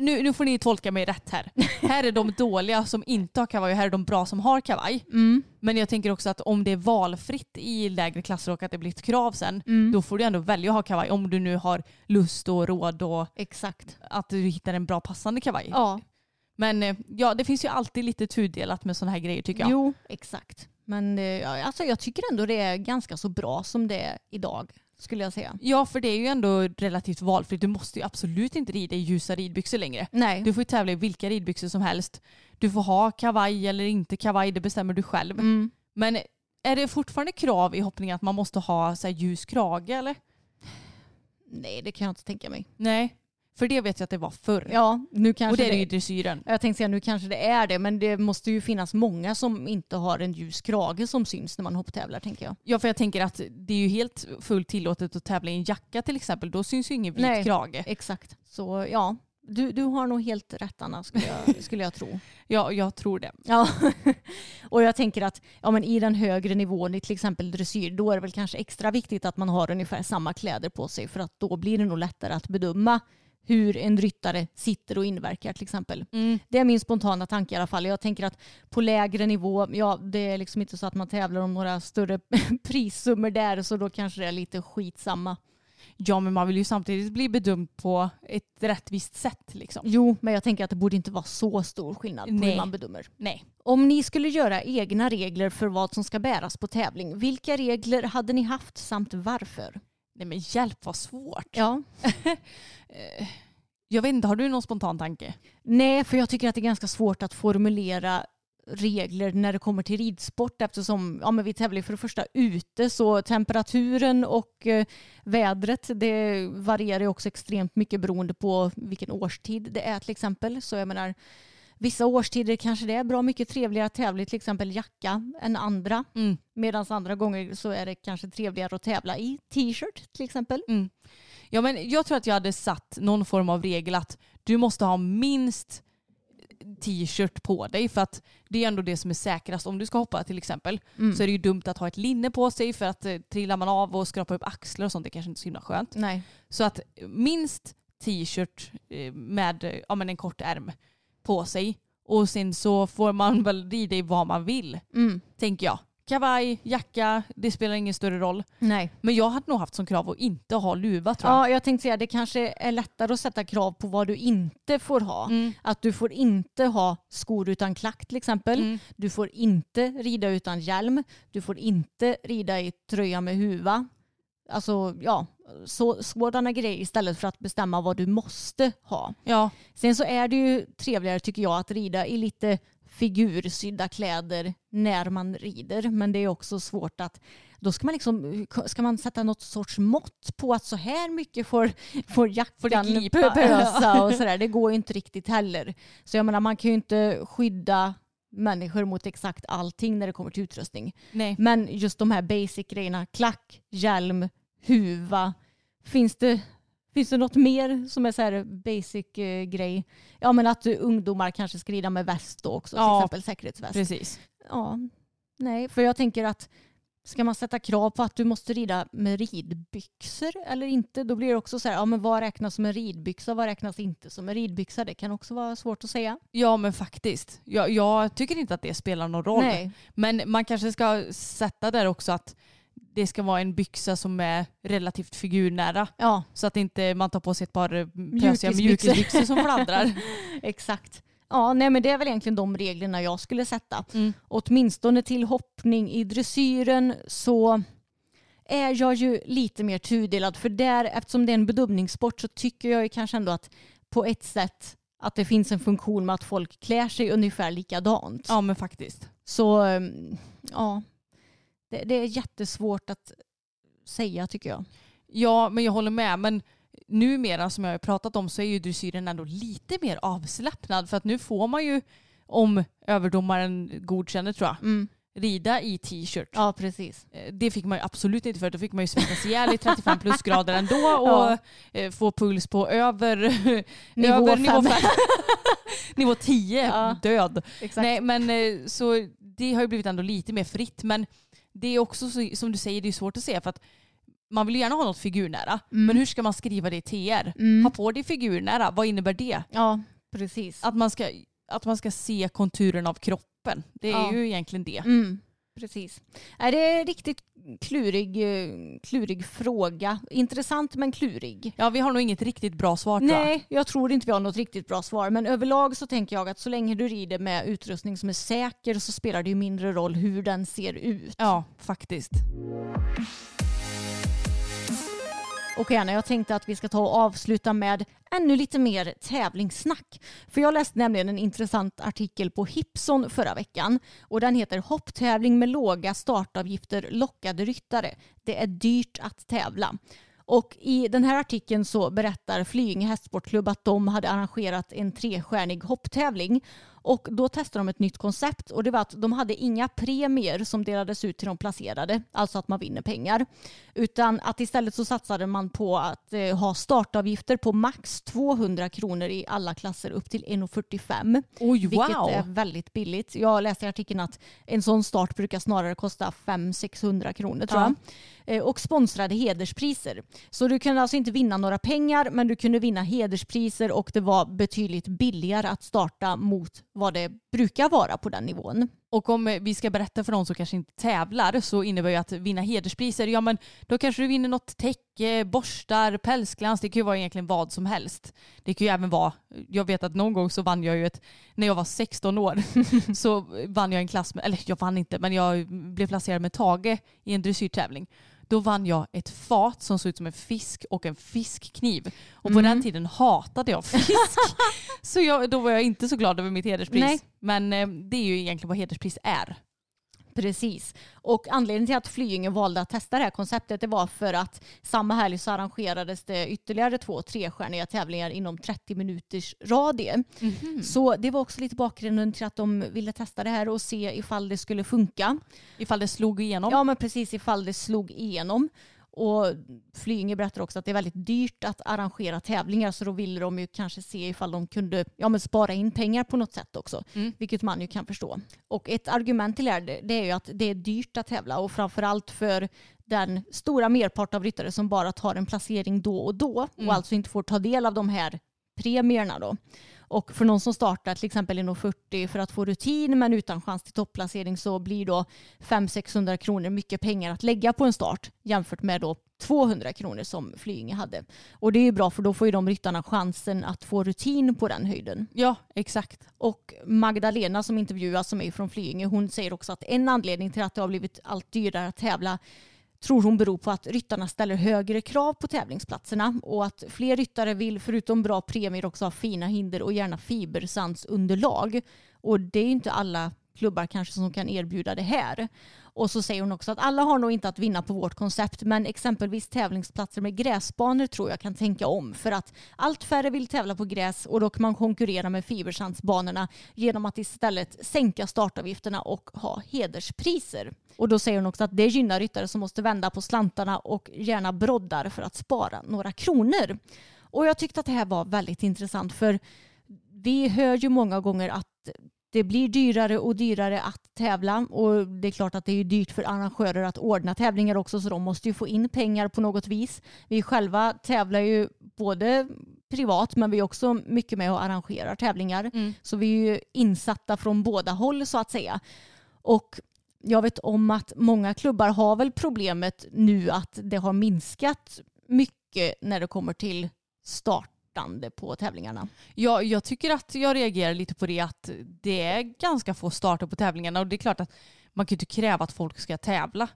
nu, nu får ni tolka mig rätt här. här är de dåliga som inte har kavaj och här är de bra som har kavaj. Men jag tänker också att om det är valfritt i lägre klasser och att det blir ett krav sen, då får du ändå välja att ha kavaj om du nu har lust och råd och Exakt. att du hittar en bra passande kavaj. Ja, Men eh, ja, det finns ju alltid lite tudelat med sådana här grejer tycker jag. jo exakt. Men eh, ja, alltså, jag tycker ändå det är ganska så bra som det är idag skulle jag säga. Ja, för det är ju ändå relativt valfritt. Du måste ju absolut inte rida i ljusa ridbyxor längre. Nej, Du får ju tävla i vilka ridbyxor som helst. Du får ha kavaj eller inte kavaj, det bestämmer du själv. mm. Men är det fortfarande krav i hoppning att man måste ha så här, ljus krage eller? Nej det kan jag inte tänka mig. Nej, för det vet jag att det var förr. Ja, nu kanske och det är det ju dressyren. jag tänkte säga nu kanske det är det men det måste ju finnas många som inte har en ljus krage som syns när man hopptävlar tänker jag. Ja, för jag tänker att det är ju helt fullt tillåtet att tävla i en jacka till exempel. Då syns ju ingen vit Nej. krage. Exakt. Så ja, du, du har nog helt rätt Anna skulle jag, skulle jag tro. Ja, jag tror det. Ja. och jag tänker att ja, men i den högre nivån i till exempel dressyr då är det väl kanske extra viktigt att man har ungefär samma kläder på sig för att då blir det nog lättare att bedöma hur en ryttare sitter och inverkar till exempel. Mm. Det är min spontana tanke i alla fall. Jag tänker att på lägre nivå, ja det är liksom inte så att man tävlar om några större prissummor där så då kanske det är lite skitsamma. Ja, men man vill ju samtidigt bli bedömd på ett rättvist sätt liksom. Jo, men jag tänker att det borde inte vara så stor skillnad på Nej. hur man bedömer. Nej. Om ni skulle göra egna regler för vad som ska bäras på tävling, vilka regler hade ni haft samt varför? Nej men hjälp vad svårt. Ja. Jag vet inte, har du någon spontan tanke? Nej, för jag tycker att det är ganska svårt att formulera regler när det kommer till ridsport eftersom ja, men vi tävlar för det första ute så temperaturen och eh, vädret det varierar ju också extremt mycket beroende på vilken årstid det är till exempel. Så jag menar vissa årstider kanske det är bra mycket trevligare att tävla i till exempel jacka än andra. Mm. Medan andra gånger så är det kanske trevligare att tävla i t-shirt till exempel. Ja, men jag tror att jag hade satt någon form av regel att du måste ha minst t-shirt på dig för att det är ändå det som är säkrast. Om du ska hoppa till exempel så är det ju dumt att ha ett linne på sig för att eh, trillar man av och skrapar upp axlar och sånt det kanske inte är så himla skönt. Nej. Så att minst t-shirt eh, med ja, men en kort ärm på sig och sen så får man väl rida i vad man vill Mm. tänker jag. Kavaj, jacka, det spelar ingen större roll. Nej. Men jag hade nog haft som krav att inte ha luva tror jag. Ja, jag tänkte säga det kanske är lättare att sätta krav på vad du inte får ha. Mm. Att du får inte ha skor utan klack till exempel. Mm. Du får inte rida utan hjälm. Du får inte rida i tröja med huva. Alltså ja, så, sådana grejer istället för att bestämma vad du måste ha. Ja, Sen så är det ju trevligare tycker jag att rida i lite figursydda kläder när man rider. Men det är också svårt att då ska man liksom ska man sätta något sorts mått på att så här mycket får, får jackan pösa och sådär. Det går ju inte riktigt heller. Så jag menar man kan ju inte skydda människor mot exakt allting när det kommer till utrustning. nej. Men just de här basic grejerna, klack, hjälm, huva. Finns det, Finns det något mer som är så här basic eh, grej? Ja men att ungdomar kanske ska rida med väst då också, till Ja, exempel säkerhetsväst. Precis. Ja, nej, för jag tänker att ska man sätta krav på att du måste rida med ridbyxor eller inte, då blir det också så här, ja men vad räknas som en ridbyxa, vad räknas inte som en ridbyxa? Det kan också vara svårt att säga. Ja men faktiskt. Jag, jag tycker inte att det spelar någon roll. Nej, Men man kanske ska sätta där också att det ska vara en byxa som är relativt figurnära. ja, Så att inte man tar på sig ett par eh, pösiga Mjukisbyxor. mjukisbyxor som fladdrar. exakt. Ja, nej men det är väl egentligen de reglerna jag skulle sätta. Mm. Åtminstone till hoppning i dressyren så är jag ju lite mer tudelad. För där, eftersom det är en bedömningssport så tycker jag ju kanske ändå att på ett sätt att det finns en funktion med att folk klär sig ungefär likadant. Ja men faktiskt. Så um, ja, det, det är jättesvårt att säga tycker jag. Ja men jag håller med. Men numera som jag har pratat om så är ju dressyren ändå lite mer avslappnad. För att nu får man ju, om överdomaren godkänner tror jag, Mm. rida i t-shirt. Ja, precis. Eh, Det fick man ju absolut inte för. Då fick man ju svettas ihjäl i 35 plusgrader ändå och Ja. eh, få puls på över Nivå över nivå, fem. fem. nivå 10. Ja. Död. Exakt. Nej, men eh, så det har ju blivit ändå lite mer fritt. Men det är också så, som du säger, det är svårt att se för att man vill gärna ha något figurnära. Mm. Men hur ska man skriva det i TR? Mm. Ha på det figurnära, vad innebär det? Ja, precis. Att man ska, att man ska se konturen av kroppen. Det är Ja. ju egentligen det. Mm, precis. Är det riktigt klurig, eh, klurig fråga. Intressant men klurig. Ja, vi har nog inget riktigt bra svar tror jag. Nej, jag tror inte vi har något riktigt bra svar. Men överlag så tänker jag att så länge du rider med utrustning som är säker så spelar det ju mindre roll hur den ser ut. Ja, faktiskt. Okej Anna, jag tänkte att vi ska ta och avsluta med ännu lite mer tävlingssnack. För jag läste nämligen en intressant artikel på Hipson förra veckan och den heter Hopptävling med låga startavgifter lockade ryttare. Det är dyrt att tävla. Och i den här artikeln så berättar Flyinge hästsportklubb att de hade arrangerat en trestjärnig hopptävling. Och då testade de ett nytt koncept och det var att de hade inga premier som delades ut till de placerade, alltså att man vinner pengar. Utan att istället så satsade man på att eh, ha startavgifter på max 200 kronor i alla klasser upp till 1,45. Oj, Vilket wow. är väldigt billigt. Jag läste i artikeln att en sån start brukar snarare kosta 500-600 kronor tror Ja. jag. Eh, Och sponsrade hederspriser. Så du kunde alltså inte vinna några pengar men du kunde vinna hederspriser och det var betydligt billigare att starta mot vad det brukar vara på den nivån. Och om eh, vi ska berätta för de som kanske inte tävlar så innebär ju att vinna hederspriser, ja men då kanske du vinner något täcke, borstar, pälsglans, det kan ju vara egentligen vad som helst. Det kan ju även vara, jag vet att någon gång så vann jag ju ett, när jag var 16 år, så vann jag en klass med, eller jag vann inte, men jag blev placerad med Tage i en dressyrtävling. Då vann jag ett fat som såg ut som en fisk och en fiskkniv. Och på den tiden hatade jag fisk. så jag, då var jag inte så glad över mitt hederspris. Nej. Men eh, det är ju egentligen vad hederspris är. Precis. Och anledningen till att Flyinge valde att testa det här konceptet det var för att samma helg så arrangerades det ytterligare två trestjärniga tävlingar inom 30 minuters radie. Så det var också lite bakgrunden till att de ville testa det här och se ifall det skulle funka. Ifall det slog igenom. Ja men precis ifall det slog igenom. Och Flyinge berättar också att det är väldigt dyrt att arrangera tävlingar så då ville de ju kanske se ifall de kunde ja, men spara in pengar på något sätt också. Mm. Vilket man ju kan förstå. Och ett argument till det här det- är ju att det är dyrt att tävla och framförallt för den stora merpart av ryttare som bara tar en placering då och då Mm. och alltså inte får ta del av de här premierna då. Och för någon som startar till exempel inom 40 för att få rutin men utan chans till topplacering så blir då 500-600 kronor mycket pengar att lägga på en start jämfört med då 200 kronor som Flyinge hade. Och det är ju bra för då får ju de ryttarna chansen att få rutin på den höjden. Ja, exakt. Och Magdalena som intervjuas som är från Flyinge hon säger också att en anledning till att det har blivit allt dyrare att tävla tror hon beror på att ryttarna ställer högre krav på tävlingsplatserna och att fler ryttare vill förutom bra premier också ha fina hinder och gärna fibersandsunderlag. Och det är ju inte alla klubbar kanske som kan erbjuda det här. Och så säger hon också att alla har nog inte att vinna på vårt koncept men exempelvis tävlingsplatser med gräsbanor tror jag kan tänka om för att allt färre vill tävla på gräs och då kan man konkurrera med fibersandsbanorna genom att istället sänka startavgifterna och ha hederspriser. Och då säger hon också att det gynnar ryttare som måste vända på slantarna och gärna broddar för att spara några kronor. Och jag tyckte att det här var väldigt intressant för vi hör ju många gånger att det blir dyrare och dyrare att tävla och det är klart att det är dyrt för arrangörer att ordna tävlingar också så de måste ju få in pengar på något vis. Vi själva tävlar ju både privat men vi är också mycket med och arrangerar tävlingar mm. så vi är ju insatta från båda håll så att säga. Och jag vet om att många klubbar har väl problemet nu att det har minskat mycket när det kommer till start på tävlingarna. Ja, jag tycker att jag reagerar lite på det att det är ganska få starter på tävlingarna och det är klart att man kan inte kräva att folk ska tävla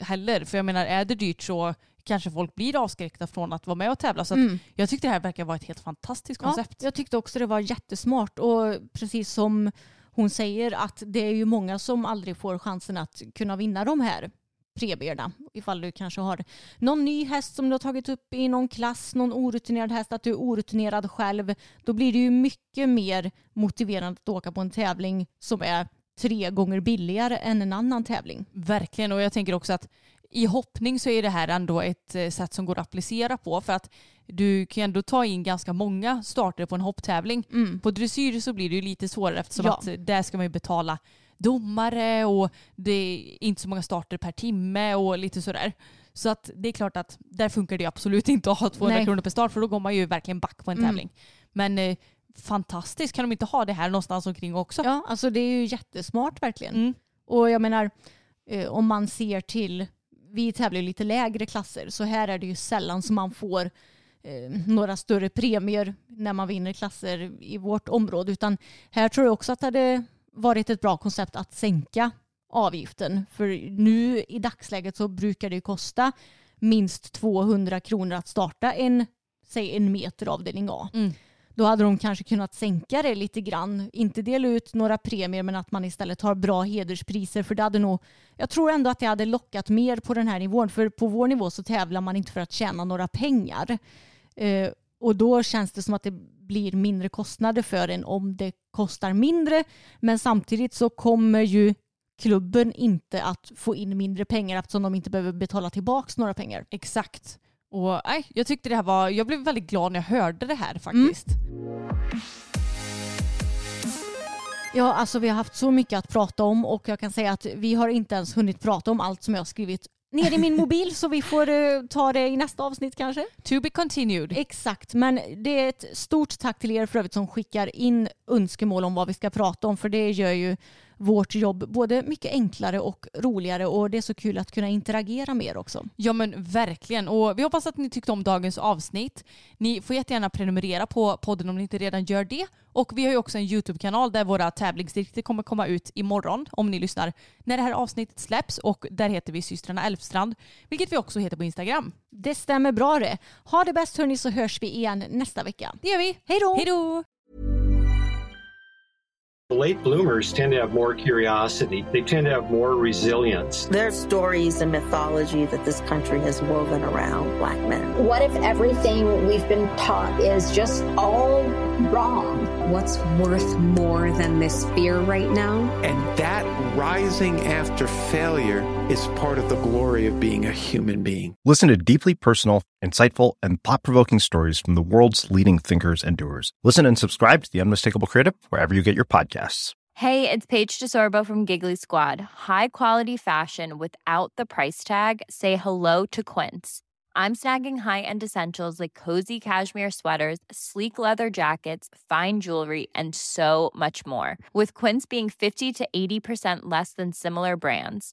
heller. För jag menar, är det dyrt så kanske folk blir avskräckta från att vara med och tävla. Så mm. jag tyckte det här verkar vara ett helt fantastiskt koncept. Ja, jag tyckte också det var jättesmart och precis som hon säger att det är ju många som aldrig får chansen att kunna vinna de här premierna. Ifall du kanske har någon ny häst som du har tagit upp i någon klass, någon orutinerad häst, att du är orutinerad själv. Då blir det ju mycket mer motiverande att åka på en tävling som är tre gånger billigare än en annan tävling. Verkligen och jag tänker också att i hoppning så är det här ändå ett eh, sätt som går att applicera på för att du kan ändå ta in ganska många starter på en hopptävling. Mm. På dressyr så blir det ju lite svårare eftersom ja. att där ska man ju betala domare och det är inte så många starter per timme och lite sådär. Så att det är klart att där funkar det absolut inte att ha 200 Nej. kronor per start för då går man ju verkligen back på en mm. tävling. Men eh, fantastiskt, kan de inte ha det här någonstans omkring också? Ja, alltså det är ju jättesmart verkligen. Mm. Och jag menar, eh, om man ser till, vi tävlar ju lite lägre klasser så här är det ju sällan som man får eh, några större premier när man vinner klasser i vårt område utan här tror jag också att det hade varit ett bra koncept att sänka avgiften. För nu i dagsläget så brukar det kosta minst 200 kronor att starta en, säg en meter avdelning A. Mm. Då hade de kanske kunnat sänka det lite grann. Inte dela ut några premier men att man istället har bra hederspriser. För det hade nog, jag tror ändå att det hade lockat mer på den här nivån. För på vår nivå så tävlar man inte för att tjäna några pengar. Eh, och då känns det som att det blir mindre kostnader för en om det kostar mindre. Men samtidigt så kommer ju klubben inte att få in mindre pengar eftersom de inte behöver betala tillbaka några pengar. Exakt. Och nej, jag tyckte det här var, jag blev väldigt glad när jag hörde det här faktiskt. Mm. Ja, alltså vi har haft så mycket att prata om och jag kan säga att vi har inte ens hunnit prata om allt som jag har skrivit ner i min mobil så vi får uh, ta det i nästa avsnitt kanske. To be continued. Exakt, men det är ett stort tack till er för övrigt som skickar in önskemål om vad vi ska prata om för det gör ju vårt jobb både mycket enklare och roligare och det är så kul att kunna interagera med er också. Ja men verkligen och vi hoppas att ni tyckte om dagens avsnitt. Ni får jättegärna prenumerera på podden om ni inte redan gör det och vi har ju också en YouTube-kanal där våra tävlingsdikter kommer komma ut imorgon om ni lyssnar när det här avsnittet släpps och där heter vi systrarna Elfstrand vilket vi också heter på Instagram. Det stämmer bra det. Ha det bäst hörni så hörs vi igen nästa vecka. Det gör vi. Hej då! Hej då! The late bloomers tend to have more curiosity. They tend to have more resilience. There's stories and mythology that this country has woven around black men. What if everything we've been taught is just all wrong? What's worth more than this fear right now? And that rising after failure is part of the glory of being a human being. Listen to deeply personal, insightful, and thought provoking stories from the world's leading thinkers and doers. Listen and subscribe to The Unmistakable Creative wherever you get your podcasts. Hey, it's Paige DeSorbo from Giggly Squad. High quality fashion without the price tag? Say hello to Quince. I'm snagging high end essentials like cozy cashmere sweaters, sleek leather jackets, fine jewelry, and so much more. With Quince being 50 to 80% less than similar brands.